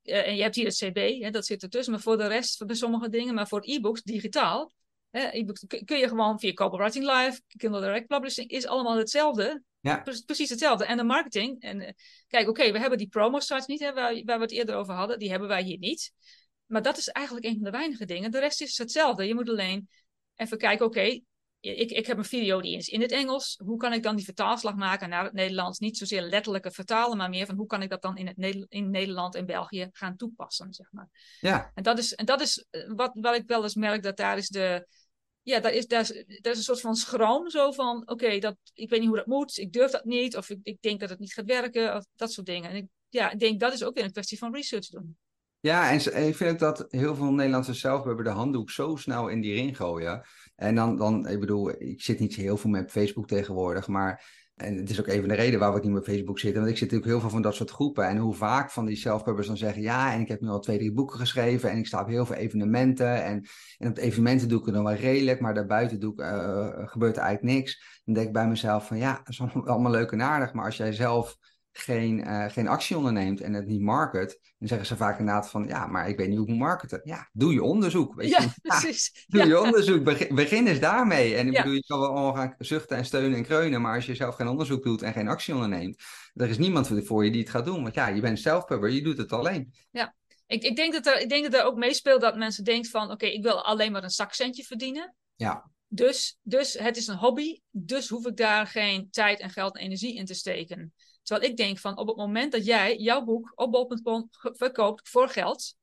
Speaker 1: uh, en je hebt hier het CB, hè, dat zit ertussen. Maar voor de rest, bij sommige dingen, maar voor e-books digitaal, e-books kun je gewoon via Copywriting Live, Kindle Direct Publishing, is allemaal hetzelfde. Ja. precies hetzelfde. En de marketing. En uh, kijk, oké, we hebben die promo sites niet, hè, waar, waar we het eerder over hadden. Die hebben wij hier niet. Maar dat is eigenlijk een van de weinige dingen. De rest is hetzelfde. Je moet alleen even kijken, oké, ik, ik heb een video die is in het Engels. Hoe kan ik dan die vertaalslag maken naar het Nederlands? Niet zozeer letterlijke vertalen, maar meer van hoe kan ik dat dan in, het in Nederland en België gaan toepassen, zeg maar. Ja. En dat is, en dat is eh, wat, wat ik wel eens merk, dat daar is de... Ja, daar is, daar is, daar is een soort van schroom, zo van, oké, dat ik weet niet hoe dat moet, ik durf dat niet, of ik, ik denk dat het niet gaat werken, of dat soort dingen. En ik, ja, ik denk dat is ook weer een kwestie van research doen.
Speaker 2: Ja, en, ik vind dat heel veel Nederlandse zelf hebben de handdoek zo snel in die ring gooien. En dan, dan, ik bedoel, ik zit niet heel veel met Facebook tegenwoordig, maar en het is ook even de reden waarom ik niet meer Facebook zit. Want ik zit natuurlijk heel veel van dat soort groepen. En hoe vaak van die self-pubbers dan zeggen: Ja, en ik heb nu al twee, drie boeken geschreven. En ik sta op heel veel evenementen. En, en op evenementen doe ik het dan wel redelijk. Maar daarbuiten doe ik, uh, gebeurt er eigenlijk niks. Dan denk ik bij mezelf: van ja, dat is allemaal leuk en aardig. Maar als jij zelf geen, uh, geen actie onderneemt en het niet market, dan zeggen ze vaak inderdaad van, ja, maar ik weet niet hoe ik moet marketen. Ja, doe je onderzoek. Weet
Speaker 1: ja, je? precies.
Speaker 2: doe je onderzoek. Begin, begin eens daarmee. En ik bedoel, je kan wel allemaal gaan zuchten en steunen en kreunen, maar als je zelf geen onderzoek doet en geen actie onderneemt, er is niemand voor je die het gaat doen. Want ja, je bent zelfpubber, je doet het alleen.
Speaker 1: Ja, ik, ik, denk dat er, ik denk dat er ook meespeelt dat mensen denken van, oké, ik wil alleen maar een zakcentje verdienen.
Speaker 2: Ja.
Speaker 1: Dus, dus het is een hobby, dus hoef ik daar geen tijd en geld en energie in te steken. Terwijl ik denk van op het moment dat jij jouw boek op bol.com verkoopt voor geld,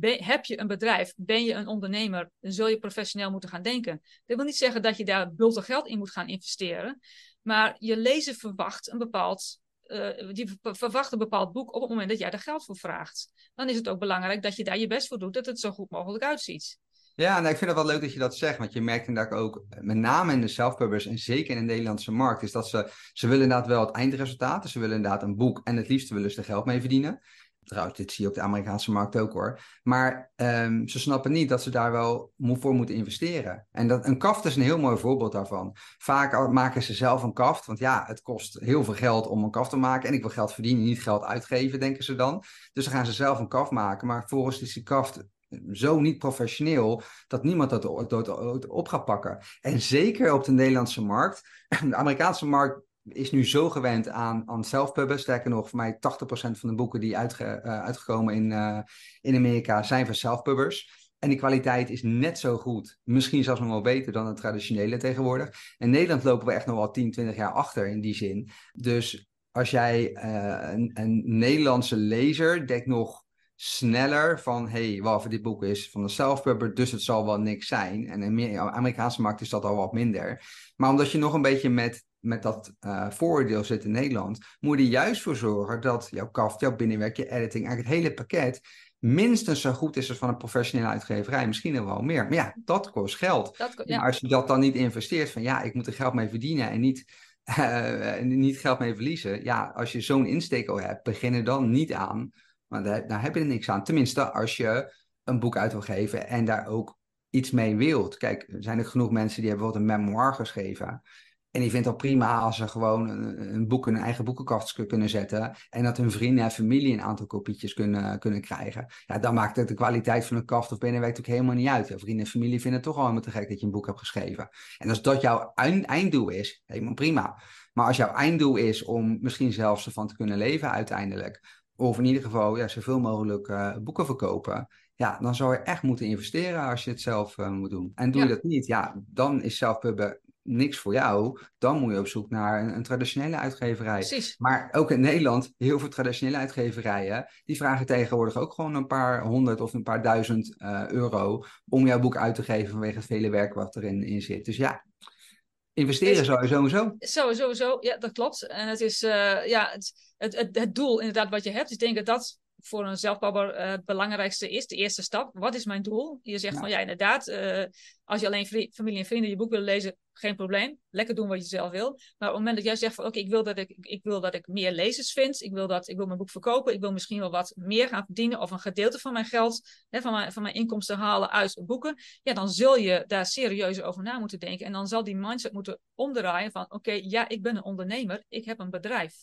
Speaker 1: heb je een bedrijf, ben je een ondernemer, dan zul je professioneel moeten gaan denken. Dat wil niet zeggen dat je daar bultig geld in moet gaan investeren, maar je lezer verwacht een bepaald, uh, die verwacht een bepaald boek op het moment dat jij er geld voor vraagt. Dan is het ook belangrijk dat je daar je best voor doet, dat het zo goed mogelijk uitziet.
Speaker 2: Ja, nou, ik vind het wel leuk dat je dat zegt, want je merkt inderdaad ook, met name in de self-pubbers en zeker in de Nederlandse markt, is dat ze, ze willen inderdaad wel het eindresultaat, ze willen inderdaad een boek en het liefst willen ze er geld mee verdienen. Trouwens, dit zie je op de Amerikaanse markt ook hoor. Maar um, ze snappen niet dat ze daar wel voor moeten investeren. En dat, een kaft is een heel mooi voorbeeld daarvan. Vaak maken ze zelf een kaft, want ja, het kost heel veel geld om een kaft te maken. En ik wil geld verdienen, niet geld uitgeven, denken ze dan. Dus dan gaan ze zelf een kaft maken. Maar volgens is die kaft zo niet professioneel dat niemand dat op gaat pakken. En zeker op de Nederlandse markt. De Amerikaanse markt is nu zo gewend aan, aan self-pubben. Sterker nog, voor mij 80% van de boeken die uitge, uh, uitgekomen in, uh, in Amerika zijn van self-pubbers. En die kwaliteit is net zo goed, misschien zelfs nog wel beter dan de traditionele tegenwoordig. In Nederland lopen we echt nog wel 10, 20 jaar achter in die zin. Dus als jij uh, een, een Nederlandse lezer denkt nog sneller van, hey, wat dit boek is van de self-pubber, dus het zal wel niks zijn. En in de Amerikaanse markt is dat al wat minder. Maar omdat je nog een beetje met, met dat uh, vooroordeel zit in Nederland, moet je er juist voor zorgen dat jouw kaft, jouw binnenwerk, je editing, eigenlijk het hele pakket minstens zo goed is als van een professionele uitgeverij. Misschien wel meer. Maar ja, dat kost geld. Dat, ja. Maar als je dat dan niet investeert, van ja, ik moet er geld mee verdienen en niet, uh, niet geld mee verliezen. Ja, als je zo'n insteek al hebt, begin er dan niet aan maar daar, daar heb je er niks aan. Tenminste, als je een boek uit wil geven en daar ook iets mee wilt. Kijk, er zijn er genoeg mensen die hebben bijvoorbeeld een memoir geschreven. En die vindt het al prima als ze gewoon een, boek in hun eigen boekenkast kunnen zetten. En dat hun vrienden en familie een aantal kopietjes kunnen, kunnen krijgen. Ja, dan maakt het de kwaliteit van een kaft of binnenwerk ook helemaal niet uit. Ja, vrienden en familie vinden het toch al helemaal te gek dat je een boek hebt geschreven. En als dat jouw einddoel is, helemaal prima. Maar als jouw einddoel is om misschien zelfs ervan te kunnen leven uiteindelijk. Of in ieder geval ja, zoveel mogelijk uh, boeken verkopen. Ja, dan zou je echt moeten investeren als je het zelf uh, moet doen. En doe je dat niet, ja, dan is zelfpubben niks voor jou, dan moet je op zoek naar een, een, traditionele uitgeverij.
Speaker 1: Precies.
Speaker 2: Maar ook in Nederland, heel veel traditionele uitgeverijen, die vragen tegenwoordig ook gewoon een paar honderd of een paar duizend uh, euro om jouw boek uit te geven vanwege het vele werk wat erin in zit. Dus ja, investeren sowieso zo.
Speaker 1: Sowieso, zo. Ja, dat klopt. En het is ja, het, het, het, het, doel inderdaad wat je hebt. Ik denk dat dat voor een zelfbouwer uh, het belangrijkste is, de eerste stap. Wat is mijn doel? Je zegt van ja, inderdaad, uh, als je alleen familie en vrienden je boek willen lezen, geen probleem. Lekker doen wat je zelf wil. Maar op het moment dat jij zegt van oké, okay, ik, wil dat ik, ik wil dat ik meer lezers vind, ik wil, dat, ik wil mijn boek verkopen, ik wil misschien wel wat meer gaan verdienen of een gedeelte van mijn geld, hè, van, mijn, van mijn inkomsten halen uit boeken, ja, dan zul je daar serieus over na moeten denken. En dan zal die mindset moeten omdraaien van oké, okay, ja, ik ben een ondernemer, ik heb een bedrijf.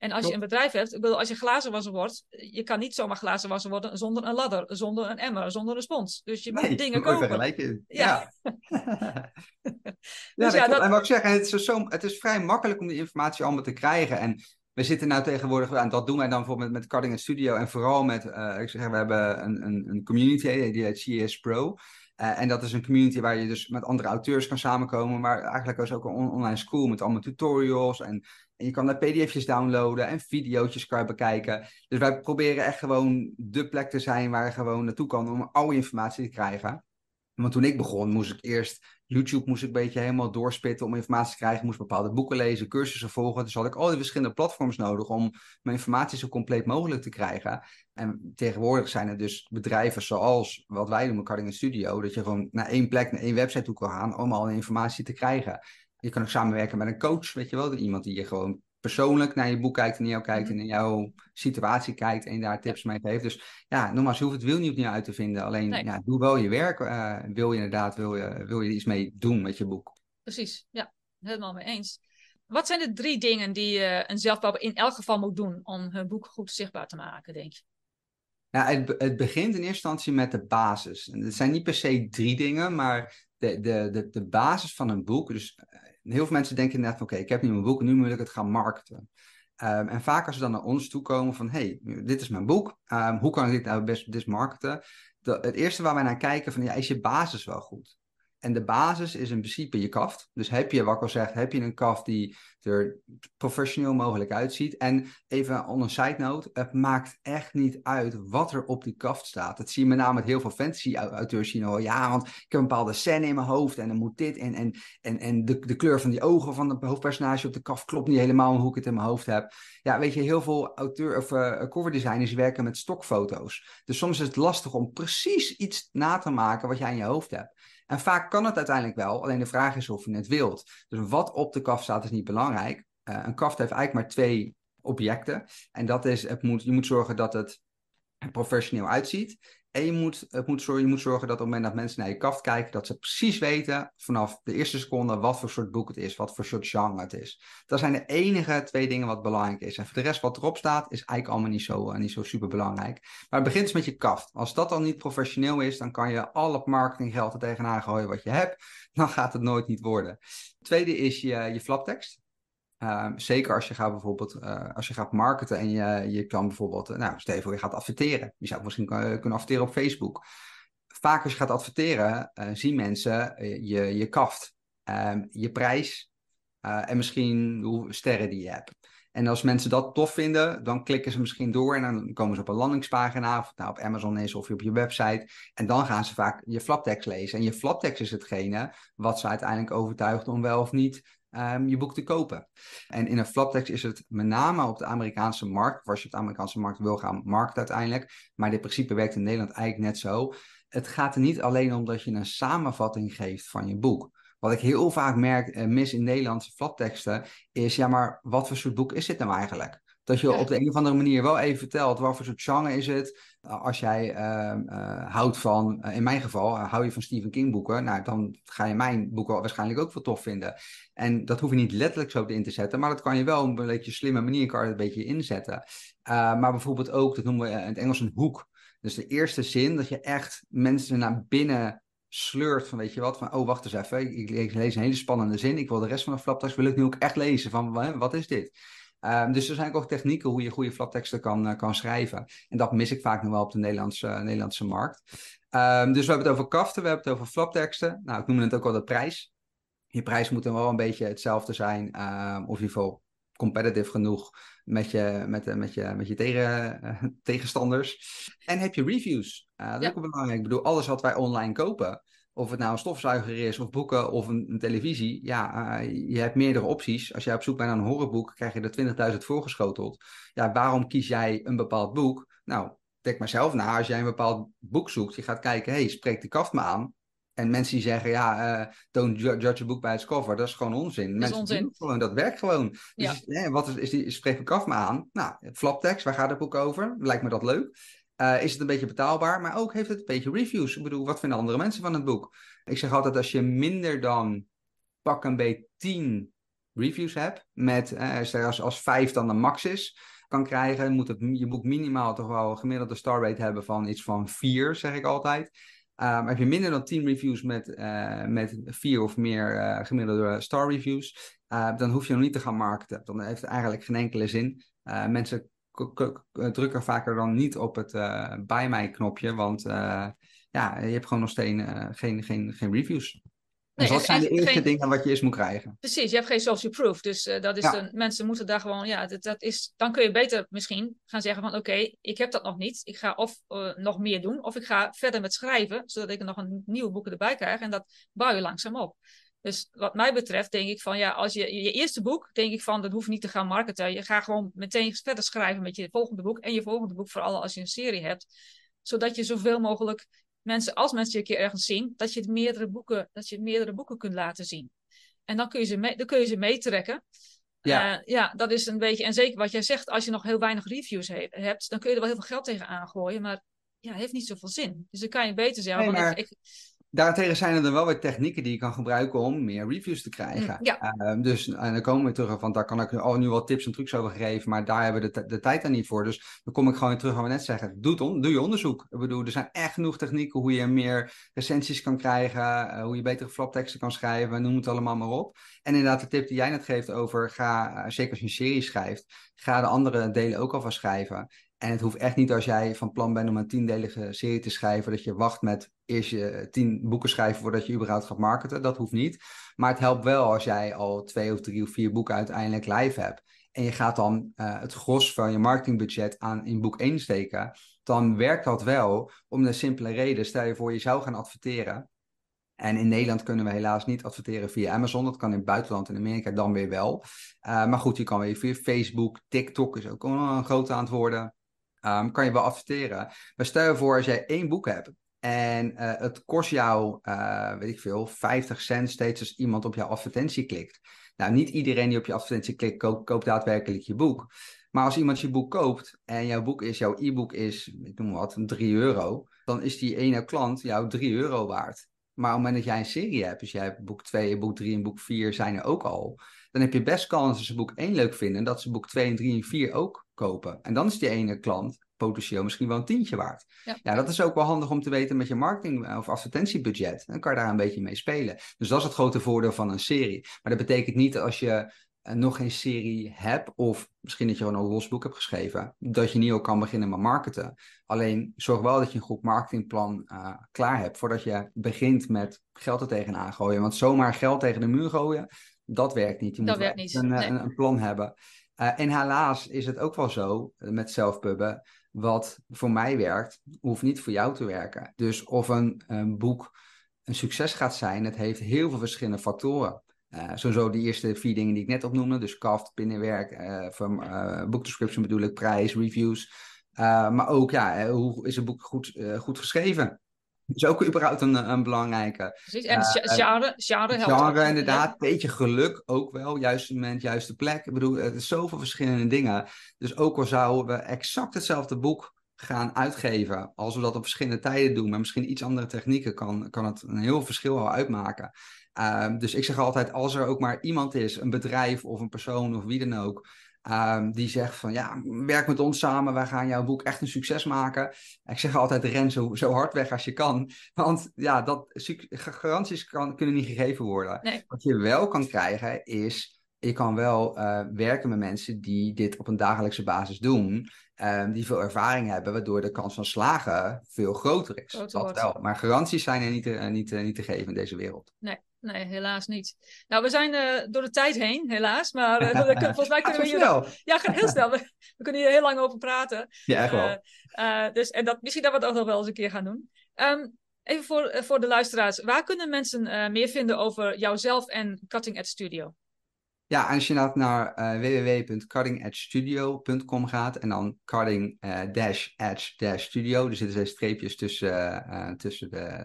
Speaker 1: En als je een bedrijf hebt, ik bedoel, als je glazenwasser wordt, je kan niet zomaar glazenwasser worden zonder een ladder, zonder een emmer, zonder een spons. Dus je moet dingen kopen.
Speaker 2: Ja. Ja, dus ja, dat... En wat ik zeg, het is, zo, het is vrij makkelijk om die informatie allemaal te krijgen. En we zitten nou tegenwoordig, en dat doen wij dan bijvoorbeeld met, Carding Studio en vooral met, uh, ik zeg, we hebben een, een, een community die heet CS Pro. Uh, en dat is een community waar je dus met andere auteurs kan samenkomen, maar eigenlijk is ook een online school met allemaal tutorials en en je kan daar pdf'jes downloaden en video's kan bekijken. Dus wij proberen echt gewoon de plek te zijn waar je gewoon naartoe kan om al je informatie te krijgen. Want toen ik begon, moest ik eerst YouTube moest ik een beetje helemaal doorspitten om informatie te krijgen. Moest bepaalde boeken lezen, cursussen volgen. Dus had ik al die verschillende platforms nodig om mijn informatie zo compleet mogelijk te krijgen. En tegenwoordig zijn er dus bedrijven zoals wat wij doen, Carding Studio, dat je gewoon naar één plek, naar één website toe kan gaan om al die informatie te krijgen. Je kan ook samenwerken met een coach, weet je wel. Iemand die je gewoon persoonlijk naar je boek kijkt en naar jou kijkt mhm. en in jouw situatie kijkt en daar tips mee geeft. Dus ja, nogmaals, je hoeft het wiel niet opnieuw uit te vinden. Alleen ja, doe wel je werk. Uh, wil je inderdaad, wil je, wil je iets mee doen met je boek.
Speaker 1: Precies, ja, helemaal mee eens. Wat zijn de drie dingen die uh, een zelfbouwer in elk geval moet doen om hun boek goed zichtbaar te maken, denk je?
Speaker 2: Nou, het, het begint in eerste instantie met de basis. En het zijn niet per se drie dingen, maar de, de, de, de basis van een boek. Dus eh, heel veel mensen denken net van oké, ik heb nu mijn boek, nu moet ik het gaan marketen. Um, en vaak als ze dan naar ons toe komen van hey, dit is mijn boek, um, hoe kan ik dit nou best? De, het eerste waar wij naar kijken van ja, is je basis wel goed? En de basis is in principe je kaft. Dus heb je, wat ik al zeg, heb je een kaft die er professioneel mogelijk uitziet. En even on een side note, het maakt echt niet uit wat er op die kaft staat. Dat zie je met name met heel veel fantasy-auteurs zien. Oh, ja, want ik heb een bepaalde scène in mijn hoofd en dan moet dit. En, en, en, en de, de kleur van die ogen van het hoofdpersonage op de kaft klopt niet helemaal hoe ik het in mijn hoofd heb. Ja, weet je, heel veel auteur, of, uh, cover designers werken met stokfoto's. Dus soms is het lastig om precies iets na te maken wat jij in je hoofd hebt. En vaak kan het uiteindelijk wel, alleen de vraag is of je het wilt. Dus wat op de kaft staat is niet belangrijk. Uh, een kaft heeft eigenlijk maar twee objecten. En dat is, het moet, je moet zorgen dat het professioneel uitziet. En je moet, het moet zorgen, je moet zorgen dat op het moment dat mensen naar je kaft kijken, dat ze precies weten vanaf de eerste seconde wat voor soort boek het is, wat voor soort genre het is. Dat zijn de enige twee dingen wat belangrijk is. En voor de rest wat erop staat, is eigenlijk allemaal niet zo, uh, niet zo super belangrijk. Maar het begint dus met je kaft. Als dat dan niet professioneel is, dan kan je al het marketinggeld er tegenaan gooien wat je hebt. Dan gaat het nooit niet worden. Tweede is je, je flaptekst. Ehm, zeker als je gaat bijvoorbeeld, uh, als je gaat marketen en je, je kan bijvoorbeeld, uh, nou stel je gaat adverteren. Je zou misschien kunnen adverteren op Facebook. Vaak als je gaat adverteren, zien mensen je, je kaft, ehm, je prijs en misschien hoeveel sterren die je hebt. En als mensen dat tof vinden, dan klikken ze misschien door en dan komen ze op een landingspagina, of nou op Amazon is of op je website. En dan gaan ze vaak je flaptekst lezen. En je flaptekst is hetgene wat ze uiteindelijk overtuigt om wel of niet um, je boek te kopen. En in een flaptekst is het met name op de Amerikaanse markt, als je op de Amerikaanse markt wil gaan markten uiteindelijk. Maar dit principe werkt in Nederland eigenlijk net zo. Het gaat er niet alleen om dat je een samenvatting geeft van je boek. Wat ik heel vaak merk, uh, mis in Nederlandse flapteksten, is ja, maar wat voor soort boek is dit nou eigenlijk? Dat je op de een of andere manier wel even vertelt wat voor soort genre is het. Als jij uh, uh, houdt van, uh, in mijn geval, hou je van Stephen King boeken, nou dan ga je mijn boeken waarschijnlijk ook wel tof vinden. En dat hoef je niet letterlijk zo in te zetten, maar dat kan je wel op een beetje slimme manier kan je een beetje inzetten. maar bijvoorbeeld ook, dat noemen we in het Engels een hoek. Dus de eerste zin, dat je echt mensen naar binnen sleurt van weet je wat, van oh wacht eens even, ik, lees een hele spannende zin, ik wil de rest van de flaptekst wil ik nu ook echt lezen van wat is dit? Um, dus er zijn ook technieken hoe je goede flapteksten kan, uh, kan schrijven. En dat mis ik vaak nog wel op de Nederlandse, uh, Nederlandse markt. Um, dus we hebben het over kaften, we hebben het over flapteksten. Nou, ik noem het ook wel de prijs. Je prijs moet dan wel een beetje hetzelfde zijn, of in ieder geval competitive genoeg met je, met, met je, met je tegen, tegenstanders. En heb je reviews. dat is ook belangrijk. Ik bedoel, alles wat wij online kopen, of het nou een stofzuiger is, of boeken, of een, een televisie. Ja, je hebt meerdere opties. Als jij op zoek bent naar een horrorboek, krijg je er 20.000 voorgeschoteld. Ja, waarom kies jij een bepaald boek? Nou, denk maar zelf na. Als jij een bepaald boek zoekt, je gaat kijken, hey, spreekt de kaft me aan? En mensen die zeggen, ja, uh, don't judge a book by its cover, dat is gewoon onzin.
Speaker 1: Dat mensen onzin.
Speaker 2: Gewoon, dat werkt gewoon. Dus ja. wat is, is die, spreekt de kaft me aan? Nou, flaptekst, waar gaat het boek over? Lijkt me dat leuk. Uh, is het een beetje betaalbaar, maar ook heeft het een beetje reviews. Ik bedoel, wat vinden andere mensen van het boek? Ik zeg altijd, als je minder dan pak een beetje 10 reviews hebt, met uh, als, als 5 dan de max is, kan krijgen, moet het, je boek minimaal toch wel een gemiddelde star rate hebben van iets van 4, zeg ik altijd. Um, heb je minder dan 10 reviews met, met vier of meer gemiddelde star reviews, dan hoef je nog niet te gaan marketen. Dan heeft het eigenlijk geen enkele zin. mensen drukken vaker dan niet op het bij mij knopje, want ja, je hebt gewoon nog steeds geen, geen, geen reviews. Dus dat zijn de eerste dingen wat je eerst moet krijgen.
Speaker 1: Precies, je hebt geen social proof. Dus dat is ja. de, mensen moeten daar gewoon, ja, dat, dat, is, dan kun je beter misschien gaan zeggen van oké, ik heb dat nog niet. Ik ga of nog meer doen, of ik ga verder met schrijven, zodat ik er nog een nieuwe boeken erbij krijg. En dat bouw je langzaam op. Dus wat mij betreft denk ik van ja, als je je eerste boek, denk ik van dat hoeft niet te gaan marketen. Je gaat gewoon meteen verder schrijven met je volgende boek en je volgende boek, vooral als je een serie hebt. Zodat je zoveel mogelijk mensen, als mensen je een keer ergens zien, dat je, meerdere boeken, dat je meerdere boeken kunt laten zien. En dan kun je ze, mee, dan kun je ze meetrekken. Ja. Uh, ja, dat is een beetje. En zeker wat jij zegt, als je nog heel weinig reviews he, hebt, dan kun je er wel heel veel geld tegen aangooien. Maar ja, heeft niet zoveel zin. Dus dan kan je beter zeggen. Nee, maar... ik,
Speaker 2: Daartegen zijn er dan wel weer technieken die je kan gebruiken om meer reviews te krijgen. Mm, ja. Uh, dus en dan komen we terug, want daar kan ik oh, nu wel tips en trucs over geven, maar daar hebben we de, de tijd dan niet voor. Dus dan kom ik gewoon weer terug aan wat we net zeggen. Doe, on, doe je onderzoek. Ik bedoel, er zijn echt genoeg technieken hoe je meer recensies kan krijgen, uh, hoe je betere flapteksten kan schrijven, noem het allemaal maar op. En inderdaad, de tip die jij net geeft over, ga, uh, zeker als je een serie schrijft, ga de andere delen ook alvast schrijven. En het hoeft echt niet als jij van plan bent om een tiendelige serie te schrijven, dat je wacht met eerst je tien boeken schrijven voordat je überhaupt gaat marketen. Dat hoeft niet. Maar het helpt wel als jij al twee of drie of vier boeken uiteindelijk live hebt. En je gaat dan uh, het gros van je marketingbudget aan in boek 1 steken. Dan werkt dat wel om de simpele reden. Stel je voor, je zou gaan adverteren. En in Nederland kunnen we helaas niet adverteren via Amazon. Dat kan in het buitenland, in Amerika dan weer wel. Uh, maar goed, je kan weer via Facebook, TikTok is ook een grote aan het worden. Um, kan je wel adverteren. Maar stel je voor, als jij één boek hebt en uh, het kost jou, uh, weet ik veel, 50 cent steeds als iemand op jouw advertentie klikt. Nou, niet iedereen die op je advertentie klikt, koopt, daadwerkelijk je boek. Maar als iemand je boek koopt en jouw boek is, jouw e-book is, ik noem wat, 3 euro, dan is die ene klant jou 3 euro waard. Maar op het moment dat jij een serie hebt, dus jij hebt boek 2, boek 3 en boek 4 zijn er ook al, dan heb je best kans als ze boek 1 leuk vinden, dat ze boek 2 en 3 en 4 ook kopen. En dan is die ene klant potentieel misschien wel een tientje waard. Ja. ja. dat is ook wel handig om te weten met je marketing- eh, of advertentiebudget. Dan kan je daar een beetje mee spelen. Dus dat is het grote voordeel van een serie. Maar dat betekent niet als je uh, nog geen serie hebt, of misschien dat je gewoon een los boek hebt geschreven, dat je niet al kan beginnen met marketen. Alleen zorg wel dat je een goed marketingplan uh, klaar hebt voordat je begint met geld er tegenaan gooien. Want zomaar geld tegen de muur gooien, dat werkt niet. Je dat moet werkt niet. Een, nee. een, een, plan hebben. Uh, en helaas is het ook wel zo met zelfpubben wat voor mij werkt, hoeft niet voor jou te werken. Dus of een, een boek een succes gaat zijn, het heeft heel veel verschillende factoren. Uh, sowieso de eerste vier dingen die ik net opnoemde, dus kaft, binnenwerk, uh, van uh, boekdescription bedoel ik, prijs, reviews. maar ook, ja, hoe is een boek goed, goed geschreven? Is ook überhaupt een, een belangrijke.
Speaker 1: Precies, en uh, genre, genre helpt
Speaker 2: Genre, inderdaad. Beetje geluk ook wel. Juiste moment, juiste plek. Ik bedoel, er zijn zoveel verschillende dingen. Dus ook al zouden we exact hetzelfde boek gaan uitgeven, als we dat op verschillende tijden doen, maar misschien iets andere technieken, kan, kan het een heel verschil al uitmaken. Uh, dus ik zeg altijd, als er ook maar iemand is, een bedrijf of een persoon of wie dan ook, Um, die zegt van ja, werk met ons samen, wij gaan jouw boek echt een succes maken. Ik zeg altijd, ren zo, zo hard weg als je kan. Want ja, dat, garanties kan, kunnen niet gegeven worden. Wat je wel kan krijgen is, je kan wel uh, werken met mensen die dit op een dagelijkse basis doen. Um, die veel ervaring hebben, waardoor de kans van slagen veel groter is. dat wel. Maar garanties zijn er niet te, uh, niet, uh, niet te geven in deze wereld.
Speaker 1: Nee, Nee, helaas niet. Nou, we zijn uh, door de tijd heen, helaas. Maar uh, volgens mij kunnen we hier.
Speaker 2: Snel.
Speaker 1: Ja, gaat heel snel. We, we, kunnen hier heel lang over praten.
Speaker 2: Ja, echt wel.
Speaker 1: Uh, dus, en dat, misschien dat we het ook nog wel eens een keer gaan doen. Um, even voor, voor de luisteraars. Waar kunnen mensen meer vinden over jouzelf en Cutting Edge Studio?
Speaker 2: Ja, als je naar www.cuttingedgestudio.com gaat en dan cutting-edge-studio, er zitten dus streepjes tussen, tussen de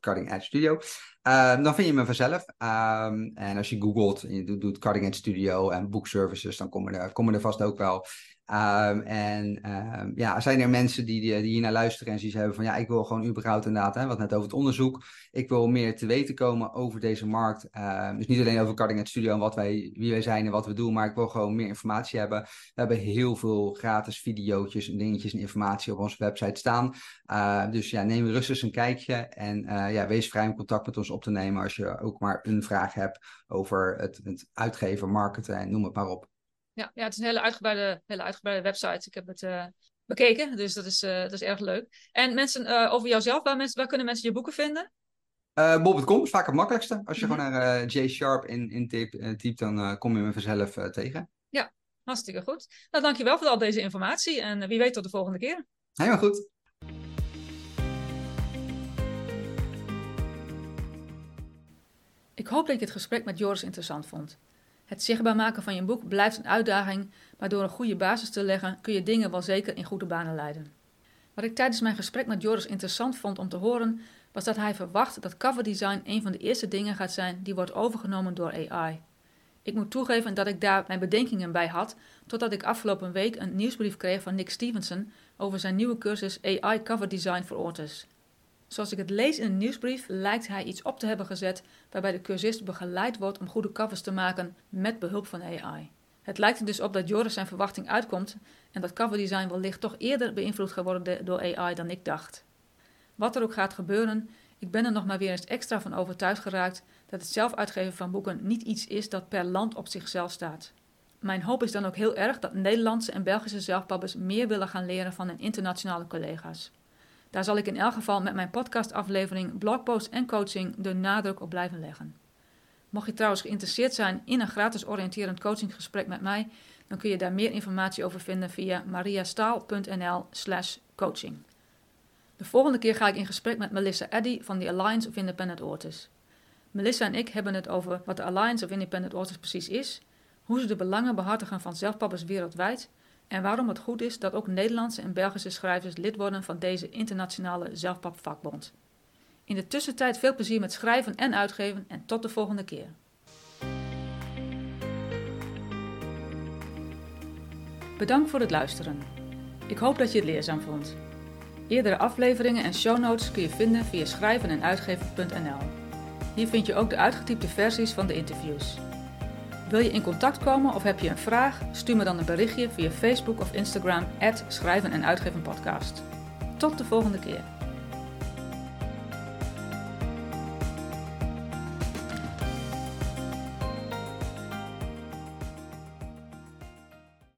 Speaker 2: Cutting Edge Studio. Uh, dan vind je me vanzelf. Um, en als je googelt en je doet, doet Cutting Edge Studio en Book Services, dan komen er, komen er vast ook wel Um, en um, ja, zijn er mensen die, die, hier naar luisteren en zoiets hebben van ja, ik wil gewoon überhaupt inderdaad, hè, wat net over het onderzoek, ik wil meer te weten komen over deze markt. Uh, dus niet alleen over Cutting Edge Studio en wat wij, wie wij zijn en wat we doen, maar ik wil gewoon meer informatie hebben. We hebben heel veel gratis video's en dingetjes en informatie op onze website staan. Dus ja, neem rustig eens een kijkje en uh, ja, wees vrij om contact met ons op te nemen als je ook maar een vraag hebt over het, het uitgeven, marketen en noem het maar op
Speaker 1: ja, ja, het is een hele uitgebreide, hele uitgebreide website. Ik heb het uh, bekeken, dus dat is, uh, dat is erg leuk. En mensen, uh, over jouzelf, waar, mensen, waar kunnen mensen je boeken vinden?
Speaker 2: Bob.com is vaak het makkelijkste. Als je mm -hmm. gewoon naar J Sharp in, in type, typt, dan kom je me vanzelf tegen.
Speaker 1: Ja, hartstikke goed. Nou, dankjewel voor al deze informatie en wie weet tot de volgende keer.
Speaker 2: Helemaal goed.
Speaker 1: Ik hoop dat je het gesprek met Joris interessant vond. Het zichtbaar maken van je boek blijft een uitdaging, maar door een goede basis te leggen kun je dingen wel zeker in goede banen leiden. Wat ik tijdens mijn gesprek met Joris interessant vond om te horen, was dat hij verwacht dat coverdesign een van de eerste dingen gaat zijn die wordt overgenomen door AI. Ik moet toegeven dat ik daar mijn bedenkingen bij had, totdat ik afgelopen week een nieuwsbrief kreeg van Nick Stevenson over zijn nieuwe cursus AI Cover Design for Authors. Zoals ik het lees in een nieuwsbrief, lijkt hij iets op te hebben gezet waarbij de cursist begeleid wordt om goede covers te maken met behulp van AI. Het lijkt er dus op dat Joris zijn verwachting uitkomt en dat coverdesign wellicht toch eerder beïnvloed gaat worden door AI dan ik dacht. Wat er ook gaat gebeuren, ik ben er nog maar weer eens extra van overtuigd geraakt dat het zelf uitgeven van boeken niet iets is dat per land op zichzelf staat. Mijn hoop is dan ook heel erg dat Nederlandse en Belgische zelfpabbers meer willen gaan leren van hun internationale collega's. Daar zal ik in elk geval met mijn podcastaflevering, blogpost en coaching de nadruk op blijven leggen. Mocht je trouwens geïnteresseerd zijn in een gratis oriënterend coachinggesprek met mij, dan kun je daar meer informatie over vinden via mariastaal.nl/slash coaching. De volgende keer ga ik in gesprek met Melissa Eddy van de Alliance of Independent Authors. Melissa en ik hebben het over wat de Alliance of Independent Authors precies is, hoe ze de belangen behartigen van zelfpabbers wereldwijd en waarom het goed is dat ook Nederlandse en Belgische schrijvers lid worden van deze internationale zelfpapvakbond. In de tussentijd veel plezier met schrijven en uitgeven en tot de volgende keer. Bedankt voor het luisteren. Ik hoop dat je het leerzaam vond. Eerdere afleveringen en show notes kun je vinden via schrijven en uitgeven.nl. Hier vind je ook de uitgetypte versies van de interviews. Wil je in contact komen of heb je een vraag? Stuur me dan een berichtje via Facebook of Instagram, schrijven en uitgeven podcast. Tot de volgende keer.